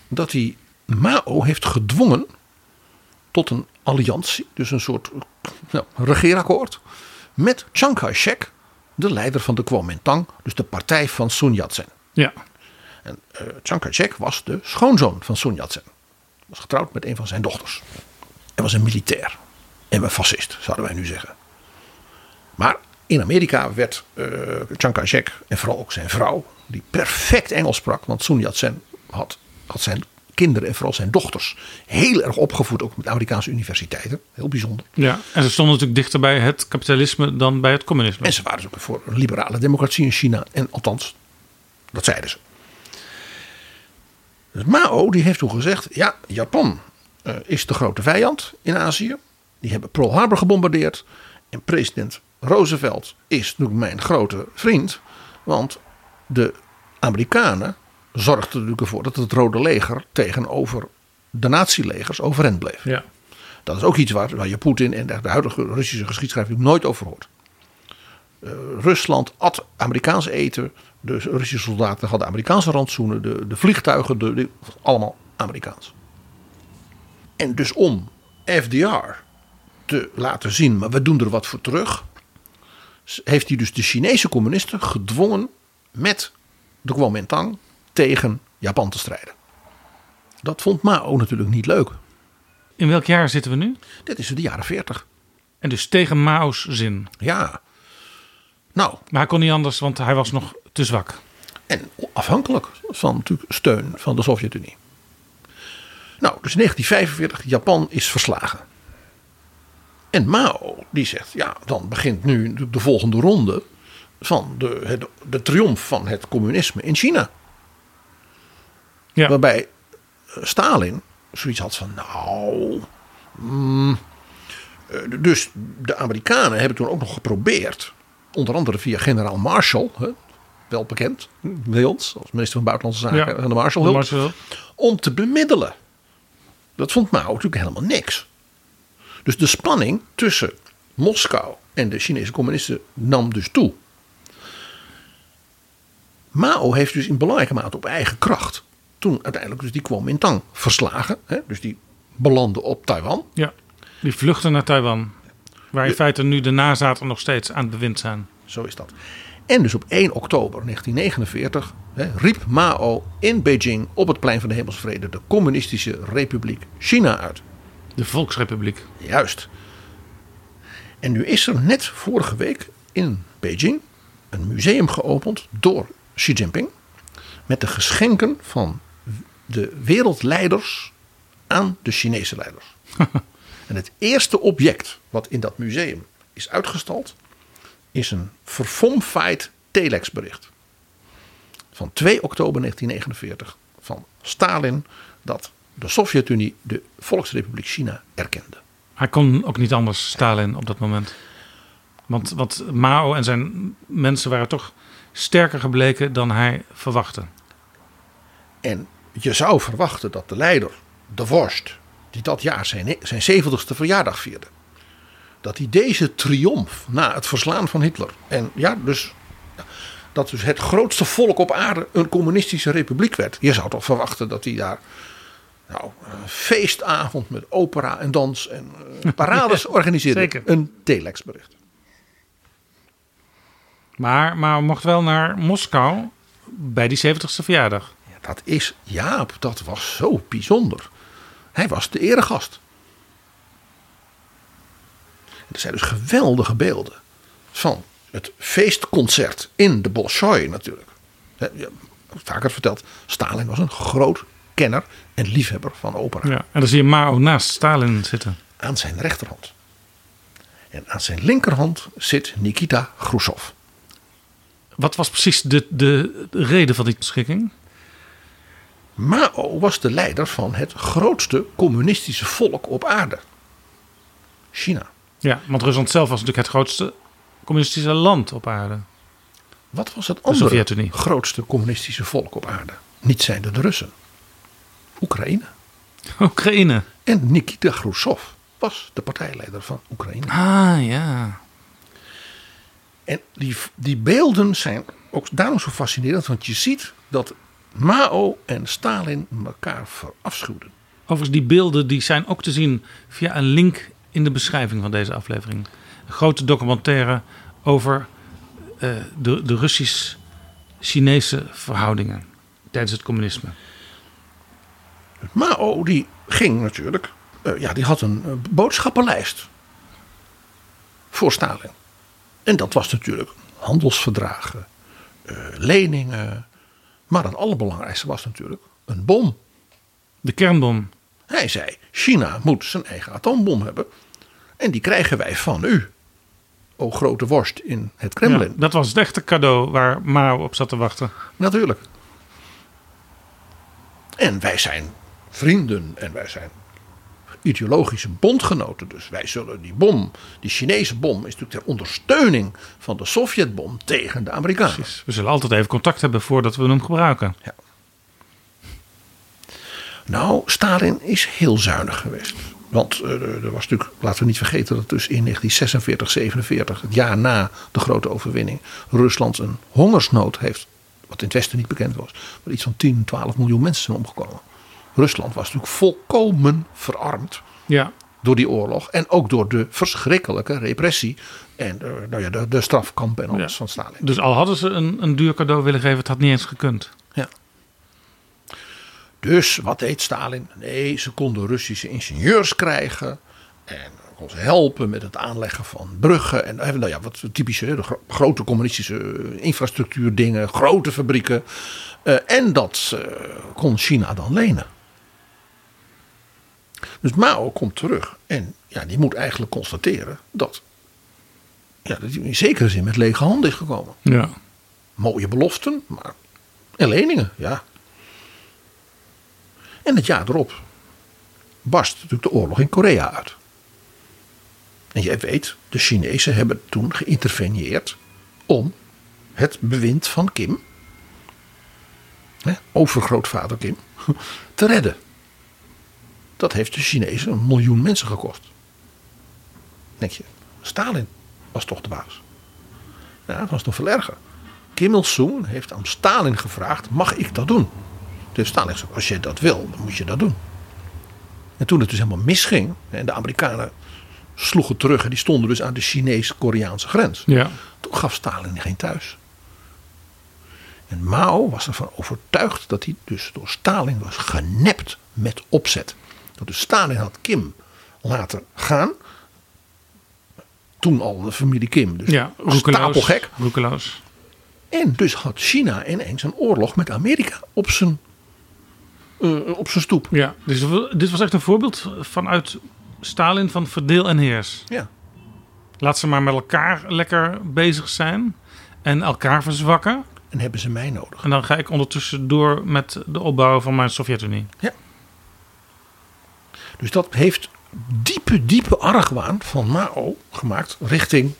dat hij Mao heeft gedwongen tot een alliantie, dus een soort nou, regeerakkoord, met Chiang Kai-shek, de leider van de Kuomintang, dus de partij van Sun Yat-sen. Ja. En eh, Chiang Kai-shek was de schoonzoon van Sun Yat-sen. Was getrouwd met een van zijn dochters. En was een militair. En een fascist, zouden wij nu zeggen. Maar in Amerika werd eh Chiang Kai-shek en vooral ook zijn vrouw, die perfect Engels sprak, want Sun Yat-sen had, had zijn kinderen en vooral zijn dochters heel erg opgevoed, ook met Amerikaanse universiteiten. Heel bijzonder. ja. En ze stonden natuurlijk dichter bij het kapitalisme dan bij het communisme. En ze waren dus ook voor een liberale democratie in China. En althans, dat zeiden ze. Dus Mao die heeft toen gezegd: ja, Japan eh, is de grote vijand in Azië. Die hebben Pearl Harbor gebombardeerd. En president Roosevelt is natuurlijk mijn grote vriend. Want de Amerikanen zorgden natuurlijk ervoor dat het Rode Leger tegenover de nazi-legers overeind bleef. Ja. Dat is ook iets waar, waar je Poetin en de, de huidige Russische geschiedschrijving nooit over hoort. Eh, Rusland at Amerikaans eten. De Russische soldaten hadden Amerikaanse rantsoenen. De, de vliegtuigen, de, de- allemaal Amerikaans. En dus om FDR te laten zien, maar we doen er wat voor terug. Heeft hij dus de Chinese communisten gedwongen met de Kuomintang tegen Japan te strijden. Dat vond Mao natuurlijk niet leuk. In welk jaar zitten we nu? Dit is de jaren 40. En dus tegen Mao's zin. Ja. Nou, Maar hij kon niet anders, want hij was nog te zwak. en afhankelijk van natuurlijk steun van de Sovjet-Unie. Nou, dus 1945, Japan is verslagen. En Mao, die zegt, ja, dan begint nu de volgende ronde van de, het- de triomf van het communisme in China. Ja. Waarbij eh, Stalin zoiets had van, nou, mm, eh, dus de Amerikanen hebben toen ook nog geprobeerd, onder andere via generaal Marshall, hè, wel bekend bij ons als minister van Buitenlandse Zaken Ja. de Marshallhulp, Marcel. om te bemiddelen. Dat vond Mao natuurlijk helemaal niks. Dus de spanning tussen Moskou en de Chinese communisten nam dus toe. Mao heeft dus in belangrijke mate op eigen kracht toen uiteindelijk dus die Kuomintang verslagen. Hè, dus die belandde op Taiwan. Ja. Die vluchten naar Taiwan. Waar in feite nu de nazaten nog steeds aan het bewind zijn. Zo is dat. En dus op 1 oktober 1949 hè, riep Mao in Beijing op het plein van de Hemelsvrede de Communistische Republiek China uit. De Volksrepubliek. Juist. En nu is er net vorige week in Beijing een museum geopend door Xi Jinping. Met de geschenken van de wereldleiders aan de Chinese leiders. en het eerste object wat in dat museum is uitgestald, is een verfomfaaid telexbericht. Van 2 oktober 1949 van Stalin dat de Sovjet-Unie de Volksrepubliek China erkende. Hij kon ook niet anders, Stalin, op dat moment. Want, want Mao en zijn mensen waren toch sterker gebleken dan hij verwachtte. En je zou verwachten dat de leider, de vorst, die dat jaar zijn, zijn 70ste verjaardag vierde, dat hij deze triomf na het verslaan van Hitler en ja, dus dat dus het grootste volk op aarde een communistische republiek werd. Je zou toch verwachten dat hij daar nou, een feestavond met opera en dans en uh, parades organiseerde. Zeker. Een telexbericht. Maar, maar mocht wel naar Moskou bij die 70ste verjaardag. Ja, dat is, Jaap, dat was zo bijzonder. Hij was de eregast. Er zijn dus geweldige beelden van het feestconcert in de Bolshoi natuurlijk. He, vaker verteld, Stalin was een groot kenner en liefhebber van opera. Ja, en dan zie je Mao naast Stalin zitten. Aan zijn rechterhand. En aan zijn linkerhand zit Nikita Khrushchev. Wat was precies de, de reden van die schikking? Mao was de leider van het grootste communistische volk op aarde. China. Ja, want Rusland zelf was natuurlijk het grootste communistische land op aarde. Wat was het De andere grootste communistische volk op aarde? Niet zijnde de Russen. Oekraïne. Oekraïne. En Nikita Khrushchev was de partijleider van Oekraïne. Ah ja. En die, die beelden zijn ook daarom zo fascinerend, want je ziet dat Mao en Stalin elkaar verafschuwden. Overigens, die beelden die zijn ook te zien via een link in de beschrijving van deze aflevering. Een grote documentaire over eh, de, de Russisch-Chinese verhoudingen tijdens het communisme. Mao die ging natuurlijk, eh, ja, die had een eh, boodschappenlijst voor Stalin. En dat was natuurlijk handelsverdragen, eh, leningen. Maar het allerbelangrijkste was natuurlijk een bom. De kernbom. Hij zei: China moet zijn eigen atoombom hebben. En die krijgen wij van u. O grote worst in het Kremlin. Ja, dat was het echte cadeau waar Mao op zat te wachten. Natuurlijk. En wij zijn vrienden en wij zijn ideologische bondgenoten. Dus wij zullen die bom, die Chinese bom, is natuurlijk ter ondersteuning van de Sovjetbom tegen de Amerikanen. Precies. We zullen altijd even contact hebben voordat we hem gebruiken. Nou, Stalin is heel zuinig geweest. Want eh, er was natuurlijk, laten we niet vergeten dat dus in 1946, 47, het jaar na de grote overwinning, Rusland een hongersnood heeft. Wat in het Westen niet bekend was. Maar iets van 10, 12 miljoen mensen zijn omgekomen. Rusland was natuurlijk volkomen verarmd Ja, door die oorlog. En ook door de verschrikkelijke repressie. En eh, nou ja, de, de strafkampen en alles Ja. van Stalin. dus al hadden ze een, een duur cadeau willen geven, het had niet eens gekund. Ja. Dus wat deed Stalin? Nee, ze konden Russische ingenieurs krijgen. En kon ze helpen met het aanleggen van bruggen. En eh, nou ja, wat typische de gro- grote communistische eh, infrastructuurdingen, grote fabrieken. En dat kon China dan lenen. Dus Mao komt terug. En ja, die moet eigenlijk constateren dat, ja, dat hij in zekere zin met lege handen is gekomen Ja. mooie beloften, maar en leningen, ja. En het jaar erop barst natuurlijk de oorlog in Korea uit. En jij weet, de Chinezen hebben toen geïnterveneerd om het bewind van Kim, hè, overgrootvader Kim, te redden. Dat heeft de Chinezen een miljoen mensen gekost. Denk je, Stalin was toch de baas? Ja, dat was nog veel erger. Kim Il-sung heeft aan Stalin gevraagd: mag ik dat doen? Dus Stalin gezegd: als je dat wil, dan moet je dat doen. En toen het dus helemaal misging en de Amerikanen sloegen terug en die stonden dus aan de Chinees-Koreaanse grens. Ja. Toen gaf Stalin geen thuis. En Mao was ervan overtuigd dat hij dus door Stalin was genept met opzet. Dat dus Stalin had Kim laten gaan. Toen al de familie Kim. Dus Ja, roekeloos. stapelgek. Roekeloos. En dus had China ineens een oorlog met Amerika op zijn eh, op zijn stoep. Ja, dus dit was echt een voorbeeld vanuit Stalin van verdeel en heers. Ja. Laat ze maar met elkaar lekker bezig zijn en elkaar verzwakken. En hebben ze mij nodig. En dan ga ik ondertussen door met de opbouw van mijn Sovjet-Unie. Dus dat heeft diepe, diepe argwaan van Mao gemaakt richting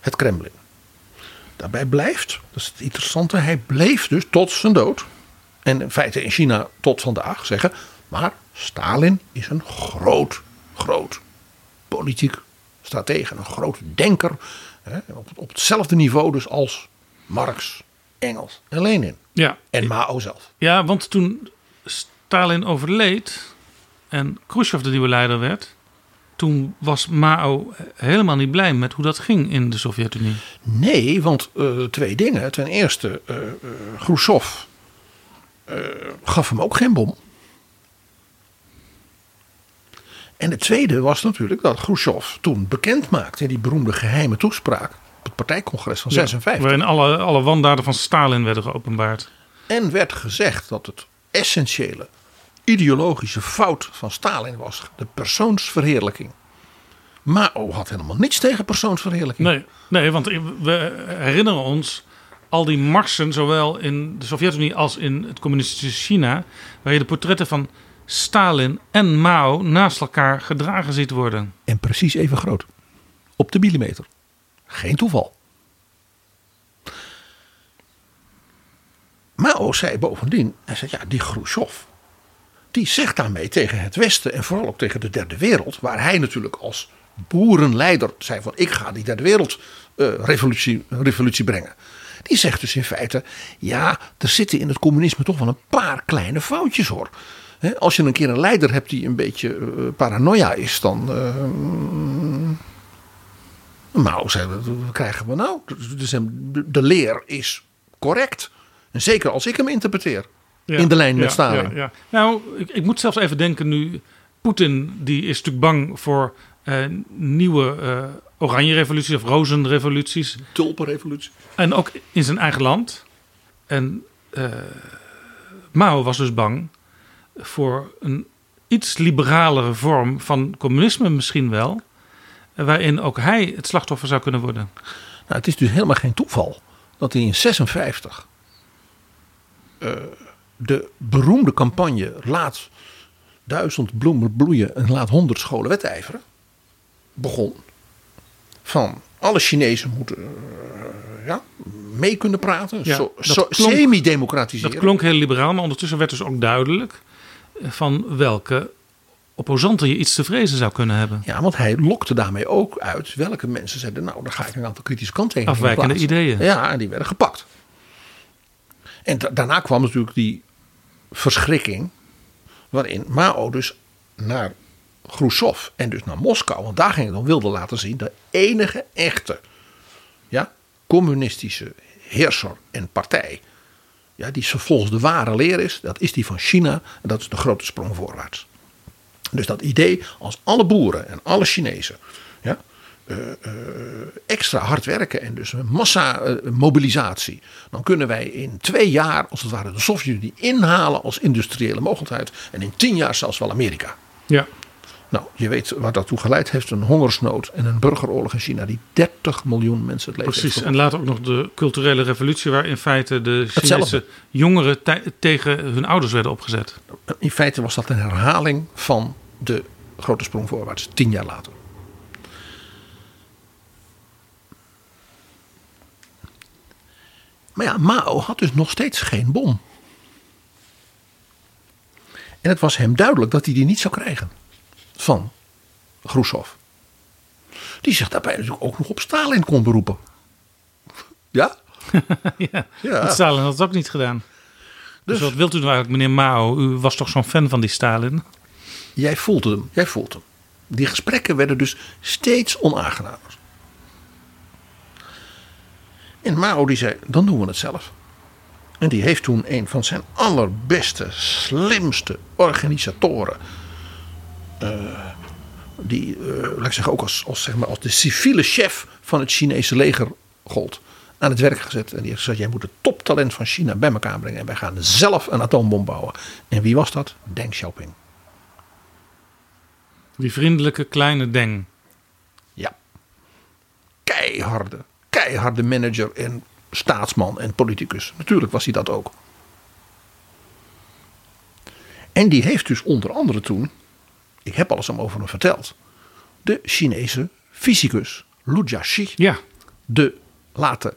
het Kremlin. Daarbij blijft, dat is het interessante, hij bleef dus tot zijn dood. En in feite in China tot vandaag zeggen. Maar Stalin is een groot, groot politiek stratege. Een groot denker. Hè, op, op hetzelfde niveau dus als Marx, Engels en Lenin. Ja, En Mao zelf. ja want toen Stalin overleed en Khrushchev de nieuwe leider werd... toen was Mao helemaal niet blij met hoe dat ging in de Sovjet-Unie. Nee, want eh, twee dingen. Ten eerste, eh eh, Khrushchev gaf hem ook geen bom. En het tweede was natuurlijk dat Khrushchev toen bekend maakte in die beroemde geheime toespraak op het partijcongres van 56. Waarin alle, alle wandaden van Stalin werden geopenbaard. En werd gezegd dat het essentiële ideologische fout van Stalin was de persoonsverheerlijking. Mao had helemaal niets tegen persoonsverheerlijking. Nee, nee, want we herinneren ons al die marsen, zowel in de Sovjet-Unie als in het communistische China, waar je de portretten van Stalin en Mao naast elkaar gedragen ziet worden. En precies even groot. Op de millimeter. Geen toeval. Mao zei bovendien, hij zei ja, die Khrushchev, die zegt daarmee tegen het Westen en vooral ook tegen de derde wereld, waar hij natuurlijk als boerenleider zei van ik ga die derde wereld eh, revolutie, revolutie brengen. Die zegt dus in feite, ja, er zitten in het communisme toch wel een paar kleine foutjes hoor. Als je een keer een leider hebt die een beetje eh, paranoia is, dan. eh, Mao zei, wat krijgen we nou? De, de leer is correct. En zeker als ik hem interpreteer. Ja, In de lijn met Stalin. ja, ja. Nou, ik, ik moet zelfs even denken nu. Poetin die is natuurlijk bang voor eh, nieuwe eh, oranje revoluties of rozenrevoluties. Tulpenrevolutie. En ook in zijn eigen land. En eh, Mao was dus bang voor een iets liberalere vorm van communisme misschien wel. Waarin ook hij het slachtoffer zou kunnen worden. Nou, het is dus helemaal geen toeval dat hij in 56 eh, de beroemde campagne laat duizend bloemen bloeien en laat honderd scholen wedijveren begon. Van alle Chinezen moeten eh, ja, mee kunnen praten, Ja, semi-democratiseren. Dat klonk heel liberaal, maar ondertussen werd dus ook duidelijk eh, van welke opposanten je iets te vrezen zou kunnen hebben. Ja, want hij lokte daarmee ook uit welke mensen zeiden, nou, daar ga ik een aantal kritische kanttekeningen Afwijkende ideeën. Ja, en die werden gepakt. En da- daarna kwam natuurlijk die verschrikking, waarin Mao dus naar Khrushchev en dus naar Moskou, want daar ging het om, wilde laten zien de enige echte ja, communistische heerser en partij, ja, die volgens de ware leer is, dat is die van China en dat is de grote sprong voorwaarts. Dus dat idee als alle boeren en alle Chinezen extra hard werken en dus een massa eh, mobilisatie. Dan kunnen wij in twee jaar als het ware de Sovjet-Unie inhalen als industriële mogelijkheid. En in tien jaar zelfs wel Amerika. Ja, Nou, je weet waar dat toe geleid heeft. Een hongersnood en een burgeroorlog in China die 30 miljoen mensen het leven precies. En later ook nog de culturele revolutie, waar in feite de Chinese Hetzelfde. jongeren tegen hun ouders werden opgezet. In feite was dat een herhaling van de grote sprong voorwaarts, tien jaar later. Maar ja, Mao had dus nog steeds geen bom. En het was hem duidelijk dat hij die niet zou krijgen van Khrushchev. Die zich daarbij natuurlijk ook nog op Stalin kon beroepen. Ja? ja. Stalin had het ook niet gedaan. Dus, wat wilt u nou eigenlijk, meneer Mao? U was toch zo'n fan van die Stalin? Jij voelt hem, jij voelt hem. Die gesprekken werden dus steeds onaangenamer. En Mao die zei, dan doen we het zelf. En die heeft toen een van zijn allerbeste, slimste organisatoren. eh, die, eh, laat ik zeggen, ook als, als, zeg maar, als de civiele chef van het Chinese leger gold. aan het werk gezet. En die heeft gezegd, jij moet het toptalent van China bij elkaar brengen. En wij gaan zelf een atoombom bouwen. En wie was dat? Deng Xiaoping. Die vriendelijke kleine Deng. Ja. Keiharde, keiharde manager en staatsman en politicus. Natuurlijk was hij dat ook. En die heeft dus onder andere toen, ik heb alles om over hem verteld, de Chinese fysicus Lu Jiaxi Ja, de laten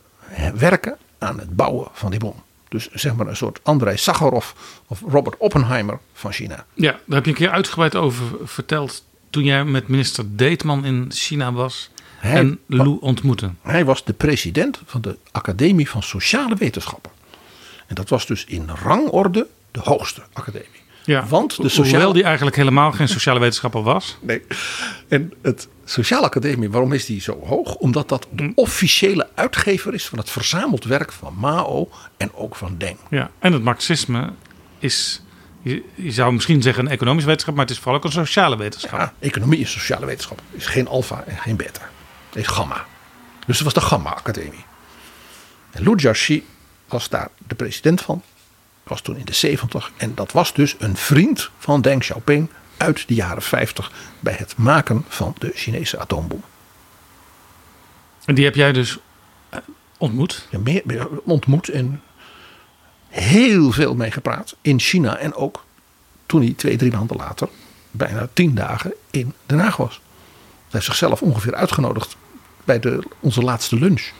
werken aan het bouwen van die bom. Dus zeg maar een soort Andrei Sakharov of Robert Oppenheimer van China. ja, daar heb je een keer uitgebreid over verteld toen jij met minister Deetman in China was Hij- en Lou ontmoette. Hij was de president van de Academie van Sociale Wetenschappen. En dat was dus in rangorde de hoogste academie. Ja, Want de sociale... Hoewel die eigenlijk helemaal geen sociale wetenschapper was. Nee. En het Sociale Academie, waarom is die zo hoog? Omdat dat de officiële uitgever is van het verzameld werk van Mao en ook van Deng. Ja, en het marxisme is, je, je zou misschien zeggen een economische wetenschap, maar het is vooral ook een sociale wetenschap. Ja, economie is sociale wetenschap. is geen alfa en geen beta. Is gamma. Dus het was de Gamma Academie. En Lu Jiaxi was daar de president van. Was toen in de 70. En dat was dus een vriend van Deng Xiaoping uit de jaren 50 bij het maken van de Chinese atoombom. En die heb jij dus eh, ontmoet. Ja, meer, meer ontmoet en heel veel mee gepraat in China. En ook toen hij twee, drie maanden later, bijna tien dagen in Den Haag was. Hij heeft zichzelf ongeveer uitgenodigd bij de, onze laatste lunch.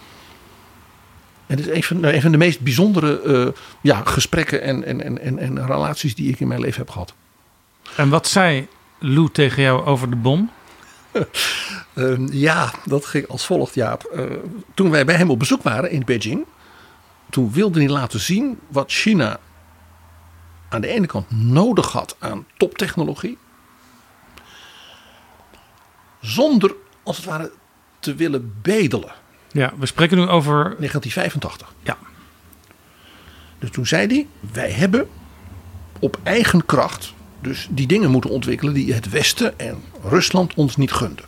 En het is een van, nou, een van de meest bijzondere eh, ja, gesprekken en, en, en, en, en relaties die ik in mijn leven heb gehad. En wat zei Lou tegen jou over de bom? Ehm, ja, dat ging als volgt, Jaap. Eh, toen wij bij hem op bezoek waren in Beijing, toen wilde hij laten zien wat China aan de ene kant nodig had aan toptechnologie, zonder als het ware te willen bedelen. Ja, we spreken nu over. 1985. Ja, Dus toen zei hij: Wij hebben op eigen kracht dus die dingen moeten ontwikkelen die het Westen en Rusland ons niet gunden.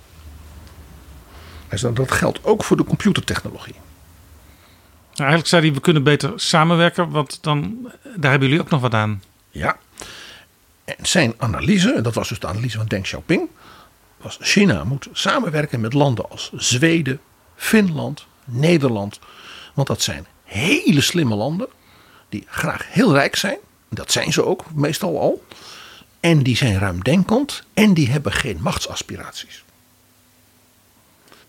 Hij zei, dat geldt ook voor de computertechnologie. nou, eigenlijk zei hij: we kunnen beter samenwerken, want dan, daar hebben jullie ook nog wat aan. Ja. En zijn analyse, en dat was dus de analyse van Deng Xiaoping, was China moet samenwerken met landen als Zweden, Finland, Nederland. Want dat zijn hele slimme landen die graag heel rijk zijn. Dat zijn ze ook meestal al. En die zijn ruimdenkend en die hebben geen machtsaspiraties.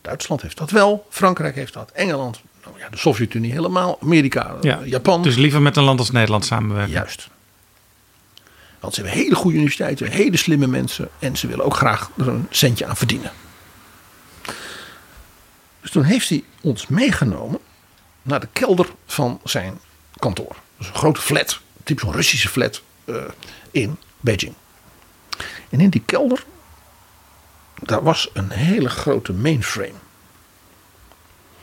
Duitsland heeft dat wel, Frankrijk heeft dat, Engeland, nou ja, de Sovjet-Unie helemaal, Amerika, Ja, Japan. Dus liever met een land als Nederland samenwerken. Juist. Want ze hebben hele goede universiteiten, hele slimme mensen. En ze willen ook graag er een centje aan verdienen. Dus toen heeft hij ons meegenomen naar de kelder van zijn kantoor. Dus een grote flat, typisch zo'n Russische flat eh, in Beijing. En in die kelder, daar was een hele grote mainframe.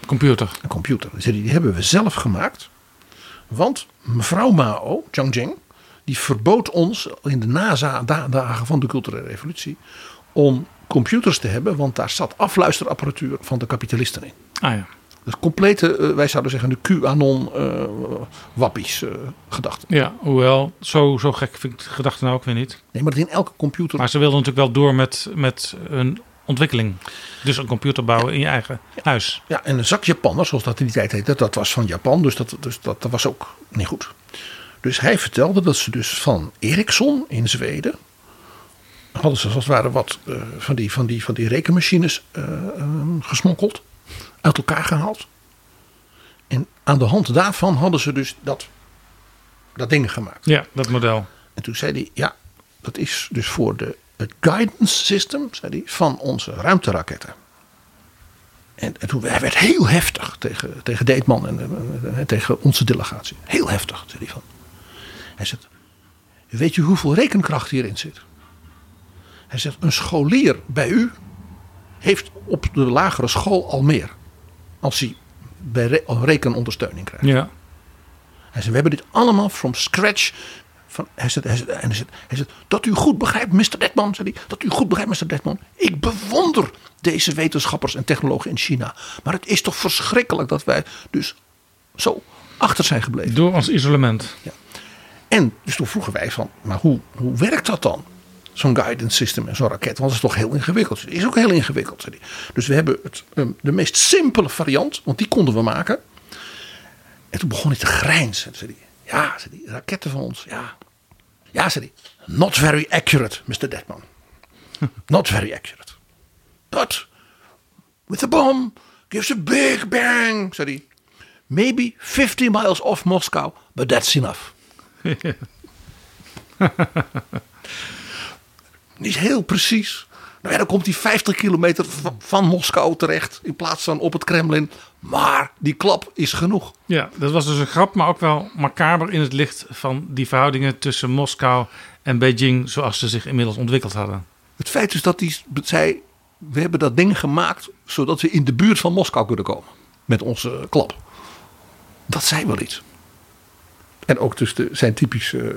Computer. Een computer. Die die hebben we zelf gemaakt. Want mevrouw Mao, Jiang Jing, die verbood ons in de NASA-dagen van de culturele revolutie om computers te hebben, want daar zat afluisterapparatuur van de kapitalisten in. Ah ja. Dus complete, eh, wij zouden zeggen, de QAnon eh wappies eh gedachten. Ja, hoewel, zo, zo gek vind ik de gedachte nou ook weer niet. Nee, maar dat in elke computer. Maar ze wilden natuurlijk wel door met, met hun ontwikkeling. Dus een computer bouwen in je eigen huis. Ja, en een zak Japanners, zoals dat in die tijd heette, dat was van Japan. Dus dat, dus dat, dat was ook niet goed. Dus hij vertelde dat ze dus van Ericsson in Zweden. hadden ze als het ware wat eh, van, die, van, die, van die rekenmachines eh, gesmokkeld. Uit elkaar gehaald. En aan de hand daarvan hadden ze dus dat, dat ding gemaakt. Ja, dat model. En toen zei hij, ja, dat is dus voor de, het guidance system zei hij, van onze ruimteraketten. En, en toen, hij werd heel heftig tegen, tegen Deetman en, en- en tegen onze delegatie. Heel heftig, zei hij van. Hij zegt, weet je hoeveel rekenkracht hierin zit? Hij zegt, een scholier bij u heeft op de lagere school al meer. Als hij bij re- rekenondersteuning krijgt. Ja. Hij zei, we hebben dit allemaal from scratch. Van, hij, zegt, hij, zegt, hij, zegt, hij zegt, dat u goed begrijpt, Mr. Detman, zei hij, dat u goed begrijpt, Mr. Detman. Ik bewonder deze wetenschappers en technologen in China. Maar het is toch verschrikkelijk dat wij dus zo achter zijn gebleven. Door ons isolement. En dus toen vroegen wij van, maar hoe, hoe werkt dat dan? Zo'n guidance system en zo'n raket. Want het is toch heel ingewikkeld. Het is ook heel ingewikkeld. Dus we hebben het, um, de meest simpele variant, want die konden we maken. En toen begon hij te grijnzen. Zei hij, ja, zei hij, raketten van ons, ja. Ja, zei hij, not very accurate, Mr. Deadman. Not very accurate. But with the bomb gives a big bang, zei hij. Maybe 50 miles off Moscow, but that's enough. Niet heel precies. Nou ja, dan komt hij 50 kilometer van, van Moskou terecht in plaats van op het Kremlin. Maar die klap is genoeg. Ja, dat was dus een grap, maar ook wel macaber in het licht van die verhoudingen tussen Moskou en Beijing zoals ze zich inmiddels ontwikkeld hadden. Het feit is dat hij zei, we hebben dat ding gemaakt zodat we in de buurt van Moskou kunnen komen. Met onze klap. Dat zei wel iets. En ook dus de, zijn typisch, uh,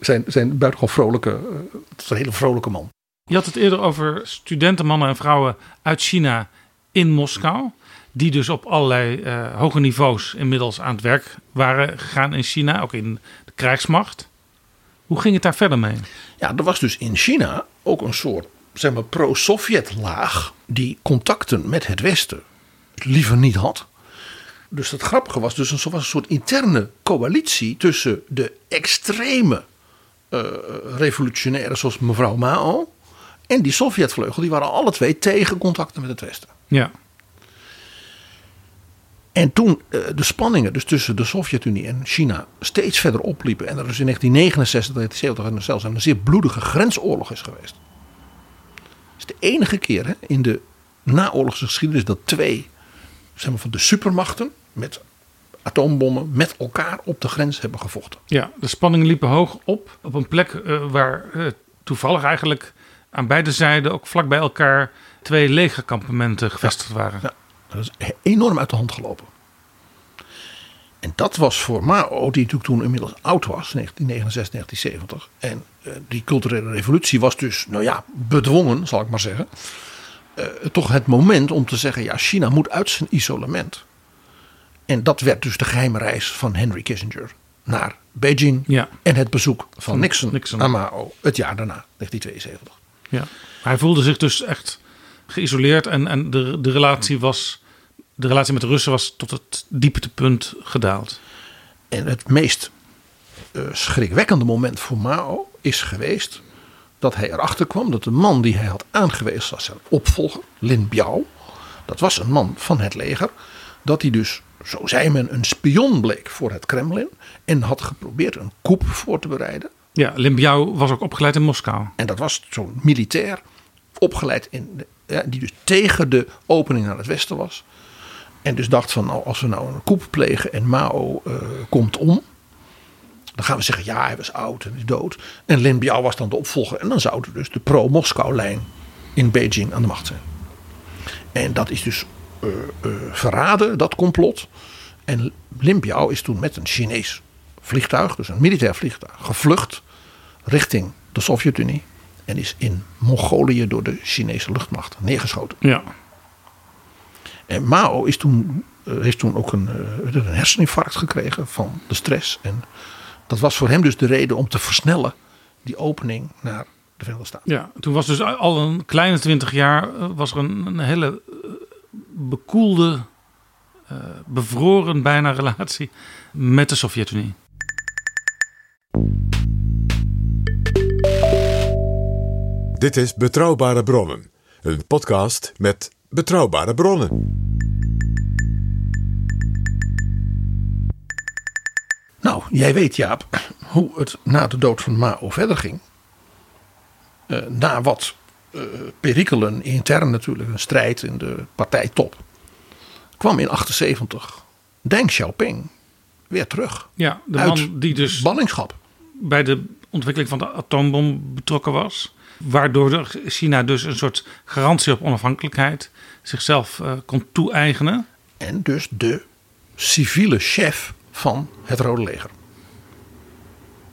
zijn, zijn buitengewoon vrolijke, het is een hele vrolijke man. Je had het eerder over studenten, mannen en vrouwen uit China in Moskou. Die dus op allerlei uh, hoge niveaus inmiddels aan het werk waren gegaan in China, ook in de krijgsmacht. Hoe ging het daar verder mee? Ja, er was dus in China ook een soort zeg maar, pro-Sovjet laag die contacten met het Westen liever niet had. Dus het grappige was dus een, was een soort interne coalitie tussen de extreme uh, revolutionairen zoals mevrouw Mao en die Sovjetvleugel. Die waren alle twee tegen contacten met het Westen. Ja. En toen uh, de spanningen dus tussen de Sovjet-Unie en China steeds verder opliepen. En er dus in 1969, 1970 zelfs een zeer bloedige grensoorlog is geweest. Het is de enige keer hè, in de naoorlogse geschiedenis dat twee zeg maar, van de supermachten met atoombommen met elkaar op de grens hebben gevochten. Ja, de spanningen liepen hoog op. Op een plek uh, waar uh, toevallig eigenlijk aan beide zijden, ook vlak bij elkaar, twee legerkampementen gevestigd ja, waren. Ja, dat is enorm uit de hand gelopen. En dat was voor Mao, die natuurlijk toen inmiddels oud was, 1969, 1970. En uh, die culturele revolutie was dus, nou ja, bedwongen, zal ik maar zeggen. Toch het moment om te zeggen, ja, China moet uit zijn isolement. En dat werd dus de geheime reis van Henry Kissinger naar Beijing. Ja. En het bezoek van, van Nixon, Nixon aan Mao het jaar daarna, 1972. Ja. Hij voelde zich dus echt geïsoleerd en, en de, de relatie was. De relatie met de Russen was tot het dieptepunt gedaald. En het meest uh, schrikwekkende moment voor Mao is geweest dat hij erachter kwam dat de man die hij had aangewezen als zijn opvolger, Lin Biao, dat was een man van het leger, dat hij dus, zo zei men, een spion bleek voor het Kremlin en had geprobeerd een coup voor te bereiden. Ja, Lin Biao was ook opgeleid in Moskou. En dat was zo'n militair opgeleid in de, ja, die dus tegen de opening naar het westen was. En dus dacht van, nou, als we nou een coup plegen en Mao uh, komt om, dan gaan we zeggen, ja, hij was oud en is dood. En Lin Biao was dan de opvolger. En dan zou dus de pro-Moskou-lijn in Beijing aan de macht zijn. En dat is dus verraden, dat complot. En Lin Biao is toen met een Chinees vliegtuig, dus een militair vliegtuig, gevlucht richting de Sovjet-Unie. En is in Mongolië door de Chinese luchtmacht neergeschoten. Ja. En Mao is toen, uh, heeft toen ook een, een herseninfarct gekregen van de stress. En dat was voor hem dus de reden om te versnellen die opening naar de Verenigde Staten. Ja, toen was dus al een kleine twintig jaar was er een, een hele bekoelde, uh, bevroren bijna relatie met de Sovjet-Unie. Dit is Betrouwbare Bronnen, een podcast met betrouwbare bronnen. Nou, jij weet Jaap hoe het na de dood van Mao verder ging. Uh, na wat perikelen intern natuurlijk, een strijd in de partijtop. Kwam in 78 Deng Xiaoping weer terug. Ja, de man die dus ballingschap. bij de ontwikkeling van de atoombom betrokken was. Waardoor China dus een soort garantie op onafhankelijkheid zichzelf uh, kon toe-eigenen. En dus de civiele chef van het Rode Leger.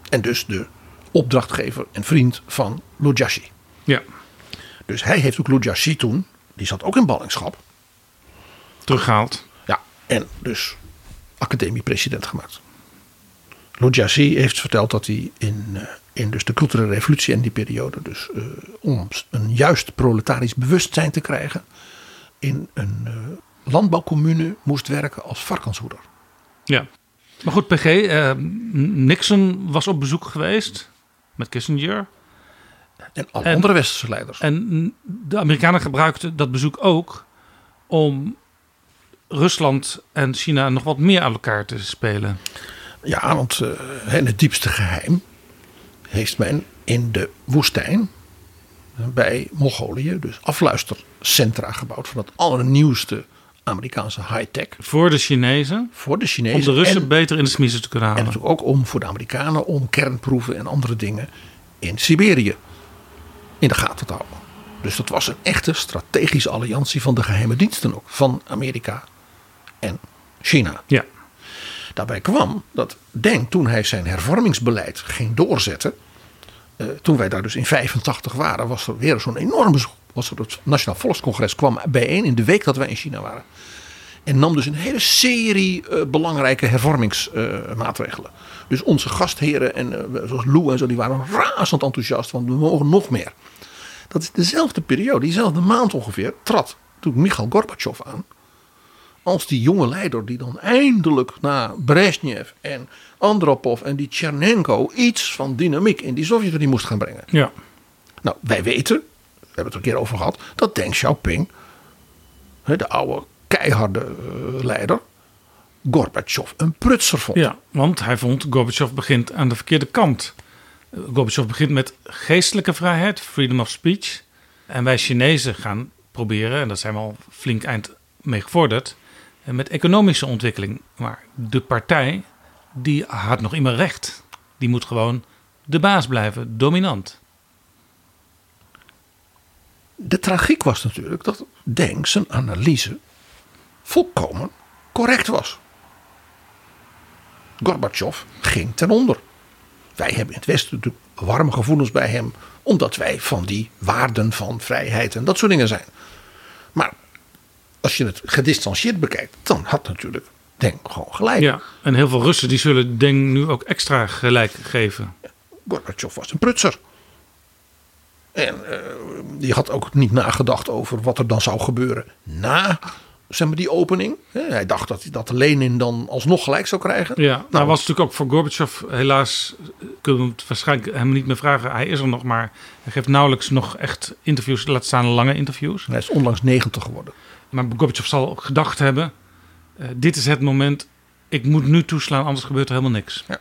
En dus de opdrachtgever en vriend van Lu Jiaxi. Ja. Dus hij heeft ook Lu Jiaxi toen, die zat ook in ballingschap. Teruggehaald. Ja, en dus academie-president gemaakt. Lou Jiaxi heeft verteld dat hij in, eh, in dus de culturele revolutie en die periode, dus eh, om een juist proletarisch bewustzijn te krijgen, in een uh, landbouwcommune moest werken als varkenshoeder. Ja. Maar goed, PG, uh, Nixon was op bezoek geweest met Kissinger. En alle andere westerse leiders. En de Amerikanen gebruikten dat bezoek ook om Rusland en China nog wat meer aan elkaar te spelen. Ja, want uh, in het diepste geheim heeft men in de woestijn bij Mongolië dus afluistercentra gebouwd van het allernieuwste Amerikaanse high-tech. Voor de Chinezen? Voor de Chinezen. Om de Russen beter in de smiezen te kunnen halen. En natuurlijk ook om voor de Amerikanen om kernproeven en andere dingen in Siberië in de gaten te houden. Dus dat was een echte strategische alliantie van de geheime diensten ook. Van Amerika en China. Ja. Daarbij kwam dat Deng, toen hij zijn hervormingsbeleid ging doorzetten. Uh, toen wij daar dus in 85 waren, was er weer zo'n enorme. Was er het Nationaal Volkscongres kwam bijeen in de week dat wij in China waren. En nam dus een hele serie uh, belangrijke hervormingsmaatregelen. Dus onze gastheren, en, zoals Lou en zo, die waren razend enthousiast, want we mogen nog meer. Dat is dezelfde periode, diezelfde maand ongeveer, trad toen Michail Gorbachev aan als die jonge leider die dan eindelijk na Brezhnev en Andropov en die Chernenko iets van dynamiek in die Sovjet-Unie moest gaan brengen. Ja. Nou, wij weten, we hebben het er een keer over gehad, dat Deng Xiaoping, de oude keiharde eh, leider, Gorbachev een prutser vond. Ja, want hij vond Gorbachev begint aan de verkeerde kant. Gorbachev begint met geestelijke vrijheid, freedom of speech. En wij Chinezen gaan proberen, en dat zijn we al flink eind mee gevorderd, met economische ontwikkeling. Maar de partij, die had nog immer recht. Die moet gewoon de baas blijven, dominant. De tragiek was natuurlijk dat Deng zijn analyse volkomen correct was. Gorbachev ging ten onder. Wij hebben in het Westen natuurlijk warme gevoelens bij hem, omdat wij van die waarden van vrijheid en dat soort dingen zijn. Maar als je het gedistanceerd bekijkt, dan had natuurlijk Deng gewoon gelijk. Ja, en heel veel Russen die zullen Deng nu ook extra gelijk geven. Gorbachev was een prutser. En uh, die had ook niet nagedacht over wat er dan zou gebeuren na zeg maar, die opening. Hij dacht dat, dat Lenin dan alsnog gelijk zou krijgen. Ja, nou, was natuurlijk ook voor Gorbachev helaas, kunnen we het waarschijnlijk hem niet meer vragen. Hij is er nog maar, hij geeft nauwelijks nog echt interviews, laat staan lange interviews. Hij is onlangs 90 geworden. Maar Gorbachev zal gedacht hebben, uh, dit is het moment, ik moet nu toeslaan, anders gebeurt er helemaal niks. Ja.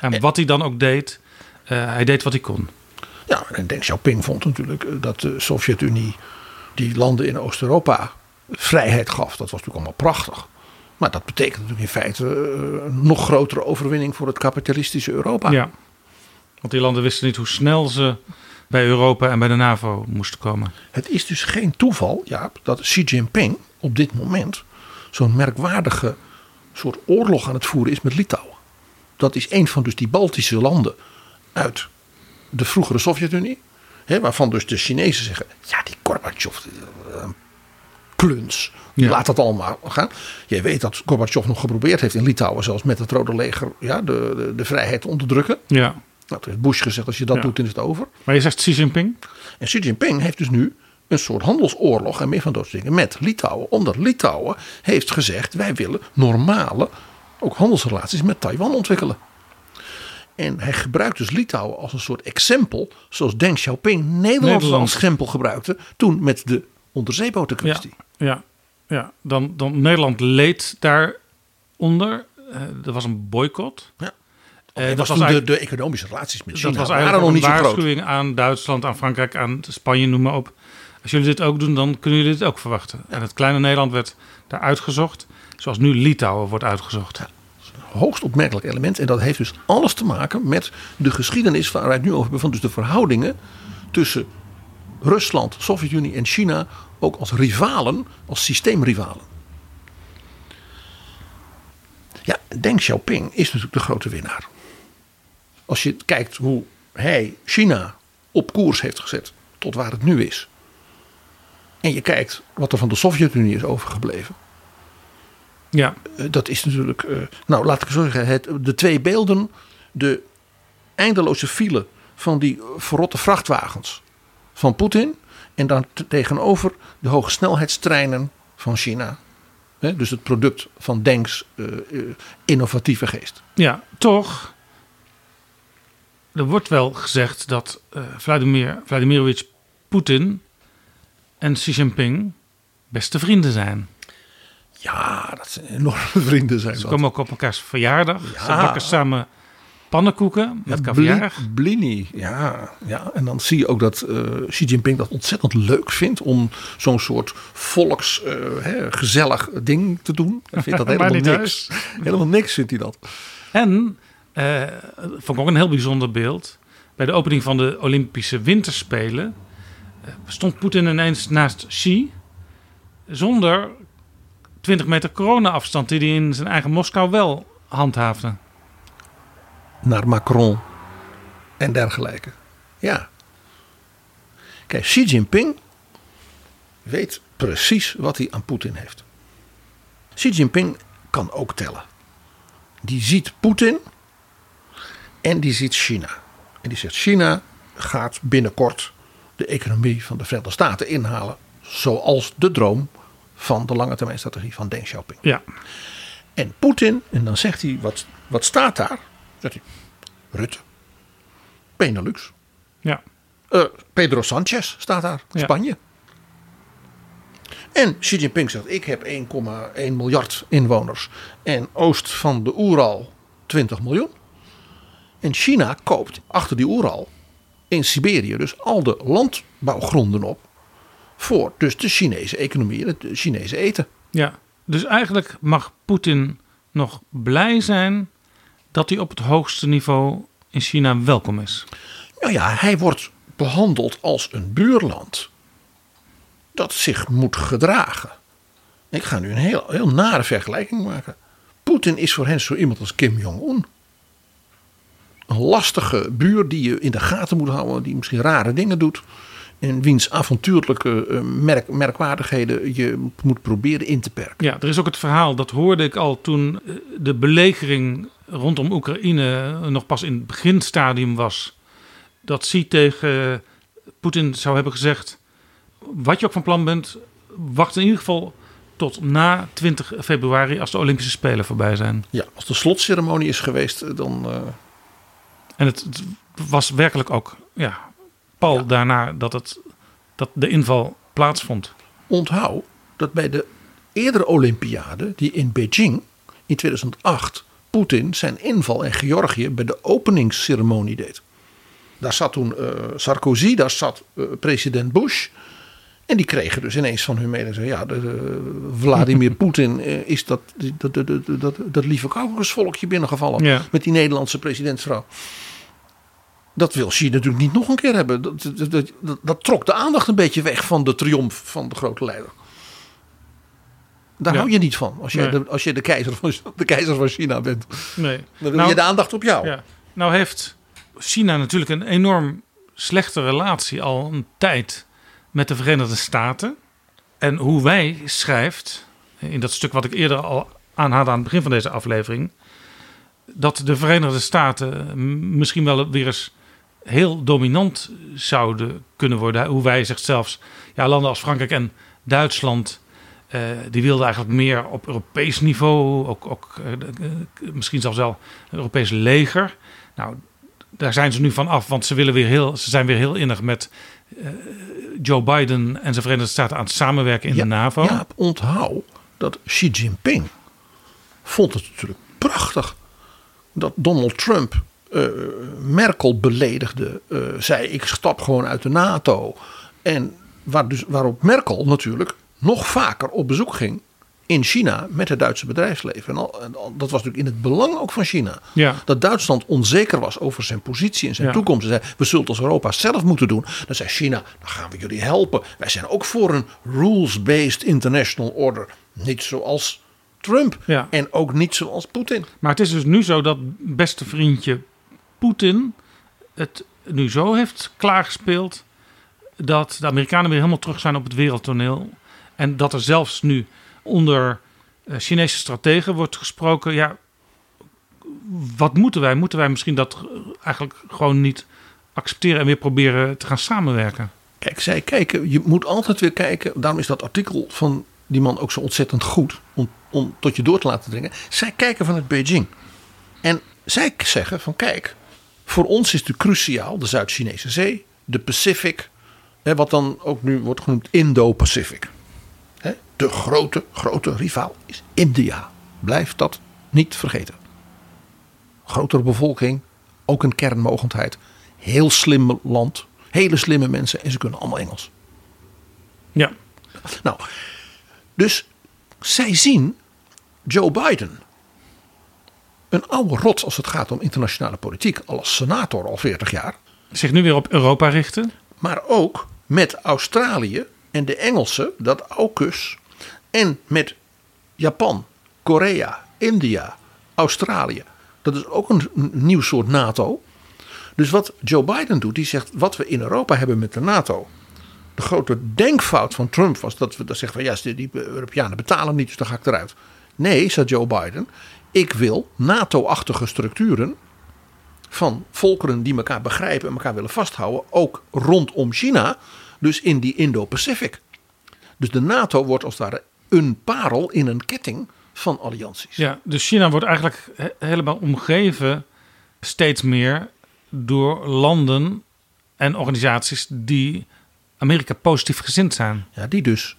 En wat hij dan ook deed, uh, hij deed wat hij kon. Ja, en Deng Xiaoping vond natuurlijk eh, dat de Sovjet-Unie die landen in Oost-Europa vrijheid gaf. Dat was natuurlijk allemaal prachtig. Maar dat betekent natuurlijk in feite een nog grotere overwinning voor het kapitalistische Europa. Ja, want die landen wisten niet hoe snel ze bij Europa en bij de NAVO moesten komen. Het is dus geen toeval, Jaap, dat Xi Jinping op dit moment zo'n merkwaardige soort oorlog aan het voeren is met Litouwen. Dat is een van dus die Baltische landen uit de vroegere Sovjet-Unie. Waarvan dus de Chinezen zeggen, ja die Gorbachev, een kluns. Ja. Laat dat allemaal gaan. Jij weet dat Gorbachev nog geprobeerd heeft in Litouwen, zelfs met het Rode Leger, ja, de, de, de vrijheid te onderdrukken. Ja. Nou, toen heeft Bush gezegd, als je dat Ja. doet, dan is het over. Maar je zegt Xi Jinping? En Xi Jinping heeft dus nu een soort handelsoorlog en meer van dat soort dingen met Litouwen. Omdat Litouwen heeft gezegd, wij willen normale, ook handelsrelaties met Taiwan ontwikkelen. En hij gebruikt dus Litouwen als een soort exempel, zoals Deng Xiaoping Nederland, als stempel gebruikte toen met de onderzeebotenkwestie. Ja, ja. Dan, dan Nederland leed daaronder. Eh er was een boycott. Ja. Eh, dat was de, de economische relaties met China dat was eigenlijk nog een niet groot. waarschuwing aan Duitsland, aan Frankrijk, aan Spanje, noem maar op. Als jullie dit ook doen, dan kunnen jullie dit ook verwachten. En het kleine Nederland werd daar uitgezocht, zoals nu Litouwen wordt uitgezocht. hoogst opmerkelijk element. En dat heeft dus alles te maken met de geschiedenis waar wij het nu over hebben. Van dus de verhoudingen tussen Rusland, Sovjet-Unie en China. Ook als rivalen, als systeemrivalen. Ja, Deng Xiaoping is natuurlijk de grote winnaar. Als je kijkt hoe hij China op koers heeft gezet tot waar het nu is. En je kijkt wat er van de Sovjet-Unie is overgebleven. Ja, Eh, dat is natuurlijk, eh, nou laat ik zo zeggen, het, de twee beelden, de eindeloze file van die verrotte vrachtwagens van Poetin en dan tegenover de hogesnelheidstreinen van China. Dus het product van Denks eh, eh, innovatieve geest. ja, toch. Er wordt wel gezegd dat eh Vladimir Vladimirovich Poetin en Xi Jinping beste vrienden zijn. Ja, dat zijn enorme vrienden zijn Ze dat. komen ook op elkaars verjaardag. Ze bakken samen pannenkoeken met Ja, caviar. bli- Blini, ja, ja. En dan zie je ook dat eh, Xi Jinping dat ontzettend leuk vindt om zo'n soort volks eh, ding te doen. Hij vindt dat helemaal niks. Helemaal niks vindt hij dat. En, eh, vond ik ook een heel bijzonder beeld. Bij de opening van de Olympische Winterspelen stond Poetin ineens naast Xi. Zonder 20 meter corona-afstand die hij in zijn eigen Moskou wel handhaafde. Naar Macron en dergelijke. Ja. Kijk, Xi Jinping weet precies wat hij aan Poetin heeft. Xi Jinping kan ook tellen. Die ziet Poetin en die ziet China. En die zegt: China gaat binnenkort de economie van de Verenigde Staten inhalen. Zoals de droom van de lange termijn strategie van Deng Xiaoping. Ja, En Poetin, en dan zegt hij: wat, wat staat daar? Zegt hij: Rutte, Benelux, ja, eh, Pedro Sanchez staat daar, Ja. Spanje. En Xi Jinping zegt: Ik heb 1,1 miljard inwoners. En oost van de Oeral 20 miljoen. En China koopt achter die Oeral in Siberië dus al de landbouwgronden op. Voor dus de Chinese economie en het Chinese eten. ja. Dus eigenlijk mag Poetin nog blij zijn dat hij op het hoogste niveau in China welkom is. Nou ja, hij wordt behandeld als een buurland dat zich moet gedragen. Ik ga nu een heel, heel nare vergelijking maken. Poetin is voor hen zo iemand als Kim Jong-un. Een lastige buur die je in de gaten moet houden, die misschien rare dingen doet. En wiens avontuurlijke eh, merk, merkwaardigheden je moet proberen in te perken. Ja, er is ook het verhaal, dat hoorde ik al toen eh, de belegering rondom Oekraïne nog pas in het beginstadium was. Dat Xi tegen Poetin zou hebben gezegd, wat je ook van plan bent, wacht in ieder geval tot na 20 februari als de Olympische Spelen voorbij zijn. Ja, als de slotceremonie is geweest, dan. eh, En het, het was werkelijk ook, ja, pal daarna dat, het, dat de inval plaatsvond. onthoud dat bij de eerdere Olympiade, die in Beijing in 2008, Poetin zijn inval in Georgië bij de openingsceremonie deed. Daar zat toen eh, Sarkozy, daar zat eh, president Bush. En die kregen dus ineens van hun medewerkers: ja, de, de- Vladimir Poetin eh, is dat, dat, dat, dat, dat, lieve Caucasvolkje binnengevallen. Ja. Met die Nederlandse presidentsvrouw. Dat wil Xi natuurlijk niet nog een keer hebben. Dat, dat, dat, dat trok de aandacht een beetje weg van de triomf van de grote leider. Daar Ja. hou je niet van als je, Nee. de, als je de, keizer van, de keizer van China bent. Nee. Dan wil Nou, je de aandacht op jou. Ja. Nou heeft China natuurlijk een enorm slechte relatie al een tijd met de Verenigde Staten. En hoe wij schrijft, in dat stuk wat ik eerder al aanhaalde aan het begin van deze aflevering, dat de Verenigde Staten misschien wel weer eens heel dominant zouden kunnen worden. Hoe wij zegt zelfs, ja, landen als Frankrijk en Duitsland, eh, die wilden eigenlijk meer op Europees niveau, ook, ook eh, misschien zelfs wel een Europees leger. Nou, daar zijn ze nu van af, want ze, willen weer heel, ze zijn weer heel innig met eh, Joe Biden en zijn Verenigde Staten aan het samenwerken in Ja, de NAVO. Ja, onthoud dat Xi Jinping vond het natuurlijk prachtig dat Donald Trump Merkel beledigde. zei ik stap gewoon uit de NATO. En waar dus, waarop Merkel natuurlijk nog vaker op bezoek ging in China met het Duitse bedrijfsleven. En, al, en al- dat was natuurlijk in het belang ook van China. Ja. Dat Duitsland onzeker was over zijn positie en zijn Ja. toekomst. En zei, we zullen het als Europa zelf moeten doen. Dan zei China, dan gaan we jullie helpen. Wij zijn ook voor een rules-based international order. Niet zoals Trump. Ja. En ook niet zoals Poetin. Maar het is dus nu zo dat beste vriendje Poetin het nu zo heeft klaargespeeld dat de Amerikanen weer helemaal terug zijn op het wereldtoneel. En dat er zelfs nu onder eh, Chinese strategen wordt gesproken. Ja, wat moeten wij? Moeten wij misschien dat eigenlijk gewoon niet accepteren en weer proberen te gaan samenwerken? Kijk, zij kijken, je moet altijd weer kijken. Daarom is dat artikel van die man ook zo ontzettend goed om, om tot je door te laten dringen. Zij kijken vanuit Beijing. En zij zeggen van kijk, voor ons is het cruciaal de Zuid-Chinese Zee, de Pacific, hè, wat dan ook nu wordt genoemd Indo-Pacific. De grote, grote rivaal is India. Blijf dat niet vergeten. Grotere bevolking, ook een kernmogendheid. Heel slim land, hele slimme mensen en ze kunnen allemaal Engels. Ja. Nou, dus zij zien Joe Biden, een oude rot als het gaat om internationale politiek, al als senator al 40 jaar, Zich nu weer op Europa richten. maar ook met Australië en de Engelsen, dat AUKUS, en met Japan, Korea, India, Australië. Dat is ook een, nieuw soort NATO. Dus wat Joe Biden doet, die zegt wat we in Europa hebben met de NATO. De grote denkfout van Trump was dat we dan zeggen van ja, die Europeanen betalen niet, dus dan ga ik eruit. Nee, zei Joe Biden, ik wil NATO-achtige structuren van volkeren die elkaar begrijpen en elkaar willen vasthouden, ook rondom China, dus in die Indo-Pacific. Dus de NATO wordt als het ware een parel in een ketting van allianties. Ja, dus China wordt eigenlijk he- helemaal omgeven steeds meer door landen en organisaties die Amerika positief gezind zijn. Ja, die dus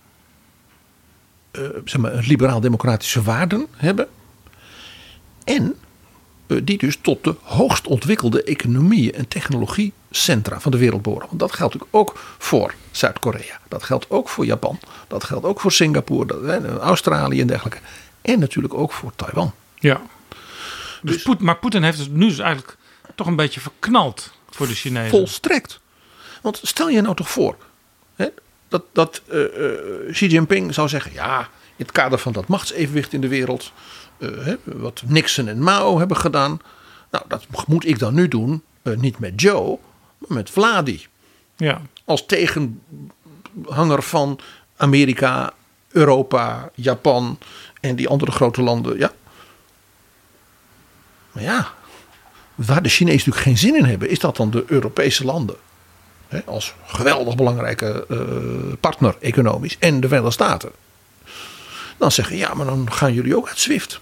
eh, zeg maar, liberaal-democratische waarden hebben. En eh, die dus tot de hoogst ontwikkelde economieën en technologiecentra van de wereld behoren. Want dat geldt natuurlijk ook voor Zuid-Korea. Dat geldt ook voor Japan. Dat geldt ook voor Singapore, dat, Australië en dergelijke. En natuurlijk ook voor Taiwan. Ja. Dus Poet- maar Poetin heeft het nu dus eigenlijk toch een beetje verknald voor de Chinezen. Volstrekt. Want stel je nou toch voor hè, dat, dat eh, eh, Xi Jinping zou zeggen: ja, in het kader van dat machtsevenwicht in de wereld, eh, hè, wat Nixon en Mao hebben gedaan, nou, dat moet ik dan nu doen, niet met Joe, met Vladi. Ja. Als tegenhanger van Amerika, Europa, Japan en die andere grote landen. Ja. Maar ja, waar de Chinezen natuurlijk geen zin in hebben, is dat dan de Europese landen. Hè, als geweldig belangrijke eh, partner economisch en de Verenigde Staten. Dan zeggen ja, maar dan gaan jullie ook uit SWIFT.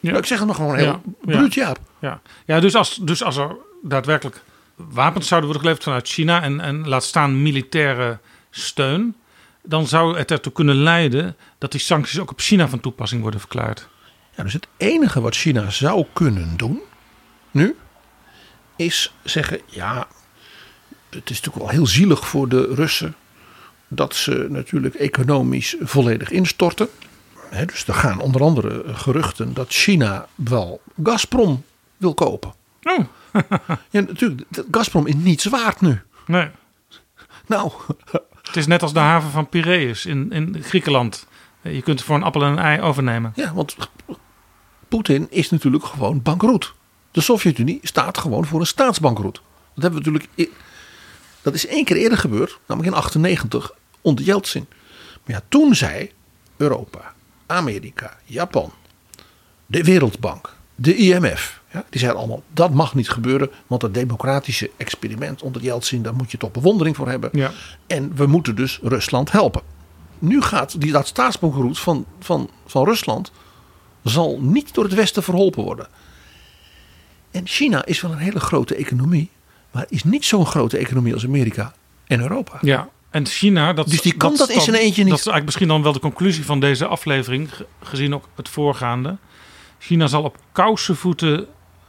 Ja. Ik zeg het nog gewoon heel Ja, ja. bruut, Jaap. Ja, ja dus, als, dus als er daadwerkelijk wapens zouden worden geleverd vanuit China en, en laat staan militaire steun, dan zou het ertoe kunnen leiden dat die sancties ook op China van toepassing worden verklaard. Ja, dus het enige wat China zou kunnen doen nu is zeggen: ja, het is natuurlijk wel heel zielig voor de Russen dat ze natuurlijk economisch volledig instorten. Dus er gaan onder andere geruchten dat China wel Gazprom wil kopen. Oh, Ja, natuurlijk, Gazprom is niets waard nu. nee. Nou, Het is net als de haven van Piraeus in, in Griekenland. Je kunt het voor een appel en een ei overnemen. ja, want Poetin is natuurlijk gewoon bankroet. De Sovjet-Unie staat gewoon voor een staatsbankroet. Dat hebben we natuurlijk. e- Dat is één keer eerder gebeurd, namelijk in 98 onder Yeltsin. Maar ja, toen zei Europa, Amerika, Japan, de Wereldbank, de IMF. Ja, die zeiden allemaal: dat mag niet gebeuren, want het democratische experiment onder Yeltsin, daar moet je toch bewondering voor hebben. Ja. En we moeten dus Rusland helpen. Nu gaat die, dat staatsbankroet van, van, van Rusland zal niet door het Westen verholpen worden. En China is wel een hele grote economie, maar is niet zo'n grote economie als Amerika en Europa. Ja, en China, dat, Dus die kan dat is in eentje niet. Dat is eigenlijk misschien dan wel de conclusie van deze aflevering, ge- gezien ook het voorgaande. China zal op kousenvoeten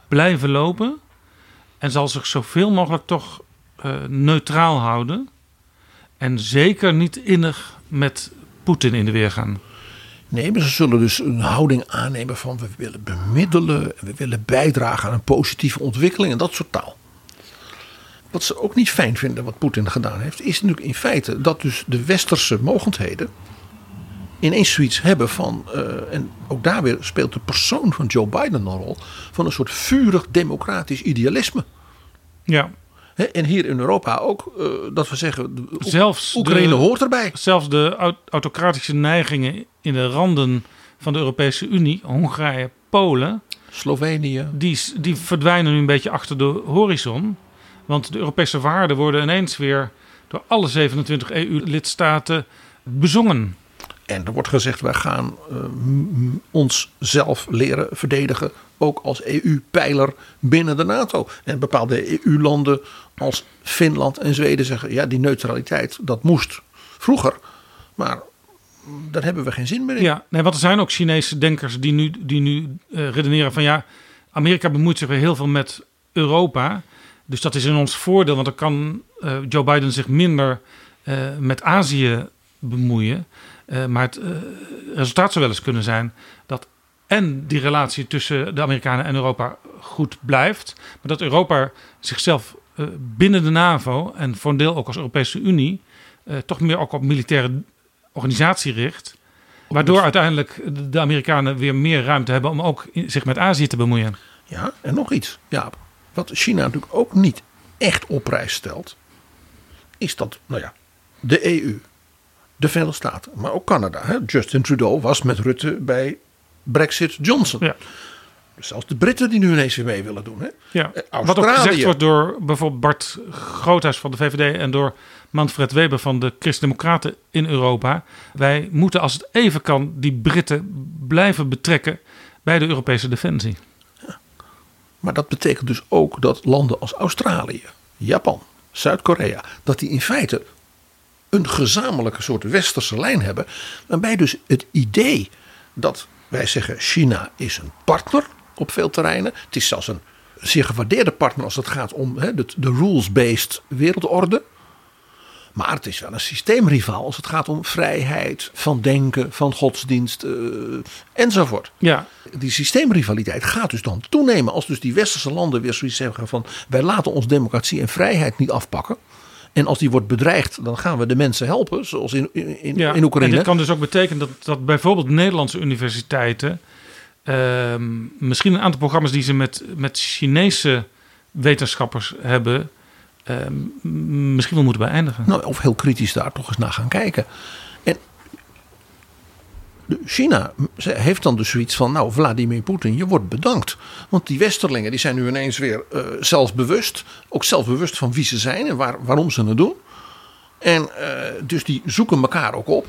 blijven lopen en zal zich zoveel mogelijk toch eh, neutraal houden. En zeker niet innig met Poetin in de weer gaan. Nee, maar ze zullen dus een houding aannemen van we willen bemiddelen en we willen bijdragen aan een positieve ontwikkeling en dat soort taal. Wat ze ook niet fijn vinden, wat Poetin gedaan heeft, is natuurlijk in feite dat dus de westerse mogendheden ineens zoiets hebben van, eh, en ook daar weer speelt de persoon van Joe Biden een rol, van een soort vurig democratisch idealisme. Ja, en hier in Europa ook, eh, dat we zeggen, Zelfs Oekraïne de- hoort erbij. Zelfs de au- autocratische neigingen in de randen van de Europese Unie, Hongarije, Polen, Slovenië. die, die verdwijnen nu een beetje achter de horizon. Want de Europese waarden worden ineens weer door alle 27 EU-lidstaten bezongen. En er wordt gezegd, wij gaan eh, m- m- ons zelf leren verdedigen. Ook als EU-pijler binnen de NATO. En bepaalde EU-landen als Finland en Zweden zeggen, ja die neutraliteit dat moest vroeger. Maar daar hebben we geen zin meer in. Ja, nee, want er zijn ook Chinese denkers die nu, die nu eh, redeneren van ja, Amerika bemoeit zich weer heel veel met Europa. Dus dat is in ons voordeel, want dan kan eh, Joe Biden zich minder eh, met Azië bemoeien. Eh, maar het eh, resultaat zou wel eens kunnen zijn dat en die relatie tussen de Amerikanen en Europa goed blijft, maar dat Europa zichzelf eh, binnen de NAVO en voor een deel ook als Europese Unie toch meer ook op militaire organisatie richt. Waardoor uiteindelijk de Amerikanen weer meer ruimte hebben om ook zich met Azië te bemoeien. Ja, en nog iets. Ja, wat China natuurlijk ook niet echt op prijs stelt, is dat, nou ja, de EU, de Verenigde Staten, maar ook Canada. Hè? Justin Trudeau was met Rutte bij Brexit Johnson. Ja. Dus zelfs de Britten die nu ineens weer mee willen doen. Hè? Ja. Eh, Wat ook gezegd wordt door bijvoorbeeld Bart Groothuis van de VVD en door Manfred Weber van de Christen-Democraten in Europa. Wij moeten als het even kan die Britten blijven betrekken bij de Europese defensie. Maar dat betekent dus ook dat landen als Australië, Japan, Zuid-Korea, dat die in feite een gezamenlijke soort westerse lijn hebben. Waarbij dus het idee dat wij zeggen China is een partner op veel terreinen. Het is zelfs een zeer gewaardeerde partner als het gaat om hè, de, de rules-based wereldorde. Maar het is wel een systeemrivaal als het gaat om vrijheid van denken, van godsdienst eh, enzovoort. Ja, Die systeemrivaliteit gaat dus dan toenemen als dus die westerse landen weer zoiets zeggen van wij laten ons democratie en vrijheid niet afpakken. En als die wordt bedreigd, dan gaan we de mensen helpen, zoals in, in, in, ja. in Oekraïne. En dit kan dus ook betekenen dat, dat bijvoorbeeld Nederlandse universiteiten ehm, misschien een aantal programma's die ze met, met Chinese wetenschappers hebben, ehm, misschien wel moeten beëindigen. Nou, of heel kritisch daar toch eens naar gaan kijken. China heeft dan dus zoiets van, nou Vladimir Poetin, je wordt bedankt. Want die Westerlingen die zijn nu ineens weer eh, zelfbewust. Ook zelfbewust van wie ze zijn en waar, waarom ze het doen. En eh, dus die zoeken elkaar ook op.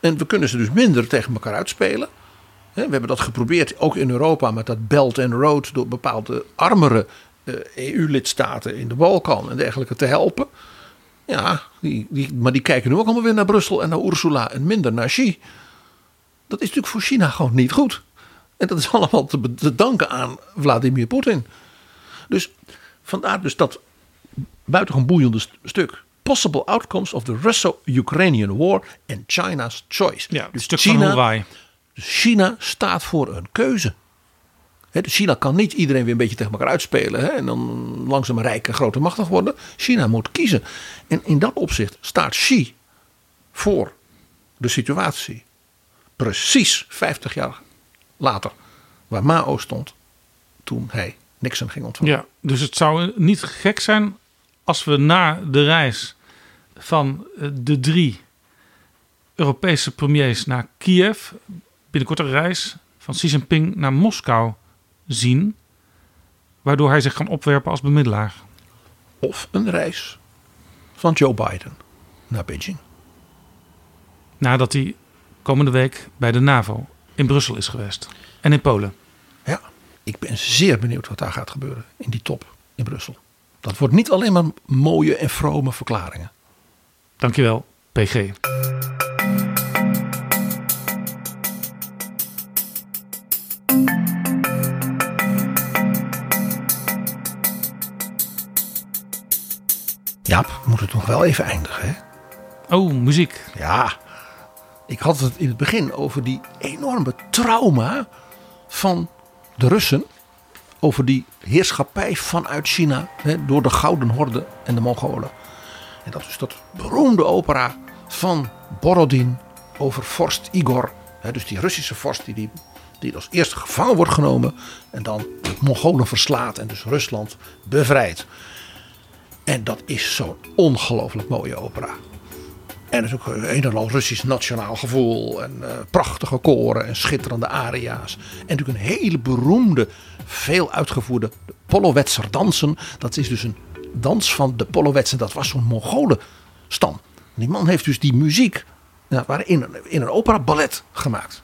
En we kunnen ze dus minder tegen elkaar uitspelen. We hebben dat geprobeerd ook in Europa met dat Belt and Road door bepaalde armere eh, EU-lidstaten in de Balkan en dergelijke te helpen. Ja, die, die, maar die kijken nu ook allemaal weer naar Brussel en naar Ursula en minder naar Xi. Dat is natuurlijk voor China gewoon niet goed. En dat is allemaal te, te danken aan Vladimir Poetin. Dus vandaar dus dat buitengewoon boeiende st- stuk. Possible outcomes of the Russo-Ukrainian war and China's choice. Ja, dus stuk van China, dus China staat voor een keuze. Dus China kan niet iedereen weer een beetje tegen elkaar uitspelen. Hè, en dan langzaam rijk en groot machtig worden. China moet kiezen. En in dat opzicht staat Xi voor de situatie. Precies 50 jaar later. Waar Mao stond toen hij Nixon ging ontvangen. Ja, dus het zou niet gek zijn als we na de reis van eh, de drie Europese premiers naar Kiev, binnenkort een reis van Xi Jinping naar Moskou zien, waardoor hij zich kan opwerpen als bemiddelaar. Of een reis van Joe Biden naar Beijing. Nadat hij komende week bij de NAVO in Brussel is geweest en in Polen. Ja, ik ben zeer benieuwd wat daar gaat gebeuren in die top in Brussel. Dat wordt niet alleen maar mooie en vrome verklaringen. Dankjewel, PG. Jaap, we moeten het nog wel even eindigen. Hè? Oh, muziek. Ja, ik had het in het begin over die enorme trauma van de Russen. Over die heerschappij vanuit China hè, door de Gouden Horde en de Mongolen. En dat is dat beroemde opera van Borodin over vorst Igor. Hè, dus die Russische vorst die, die, die als eerste gevangen wordt genomen. En dan de Mongolen verslaat en dus Rusland bevrijdt. En dat is zo'n ongelooflijk mooie opera. En er is ook een enorm Russisch nationaal gevoel. En uh, prachtige koren en schitterende aria's. En natuurlijk een hele beroemde, veel uitgevoerde Polowetser dansen. Dat is dus een dans van de Polowetsen. Dat was zo'n Mongolen stam. Die man heeft dus die muziek nou, in, in een opera ballet gemaakt.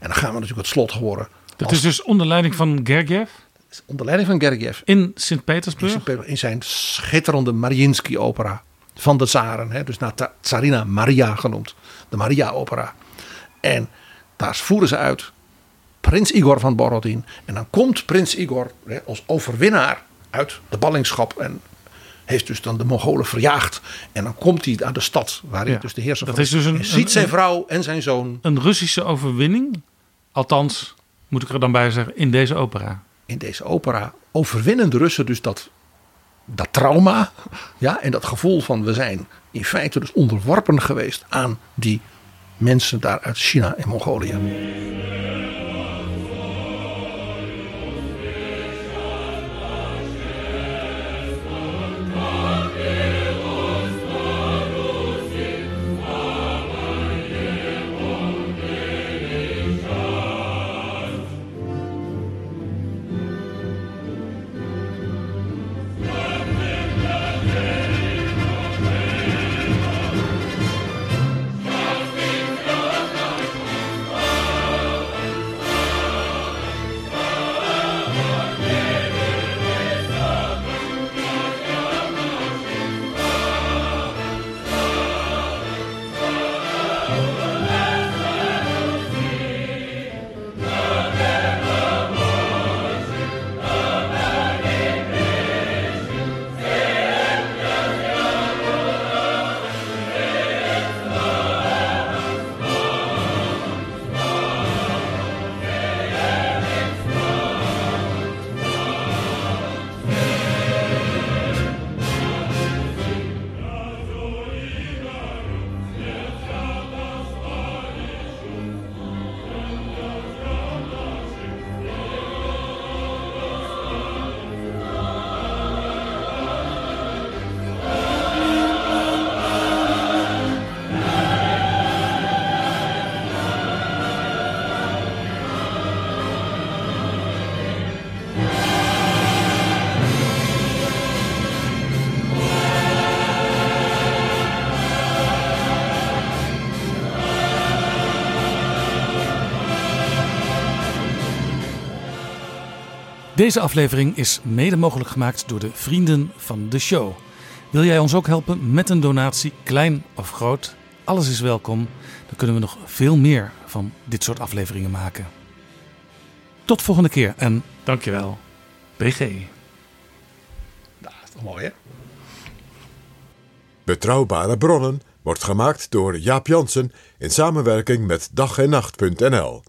En dan gaan we natuurlijk het slot horen. Dat is dus onder leiding van Gergiev? Onder leiding van Gergiev. In Sint-Petersburg? In, zijn schitterende Mariinsky-opera van de Zaren. Hè, dus naar Tsarina Maria genoemd. De Maria-opera. En daar voeren ze uit prins Igor van Borodin. En dan komt prins Igor hè, als overwinnaar uit de ballingschap. En heeft dus dan de Mongolen verjaagd. En dan komt hij aan de stad waar hij dus de heerser dat is dus een, ziet zijn vrouw en zijn zoon. Een Russische overwinning. Althans, moet ik er dan bij zeggen, in deze opera. In deze opera overwinnen de Russen dus dat, dat trauma. Ja, en dat gevoel van we zijn in feite dus onderworpen geweest aan die mensen daar uit China en Mongolië. Deze aflevering is mede mogelijk gemaakt door de vrienden van de show. Wil jij ons ook helpen met een donatie, klein of groot? Alles is welkom. Dan kunnen we nog veel meer van dit soort afleveringen maken. Tot volgende keer en dankjewel. BG. Dat is toch mooi hè? Betrouwbare bronnen wordt gemaakt door Jaap Jansen in samenwerking met dag en nacht.nl.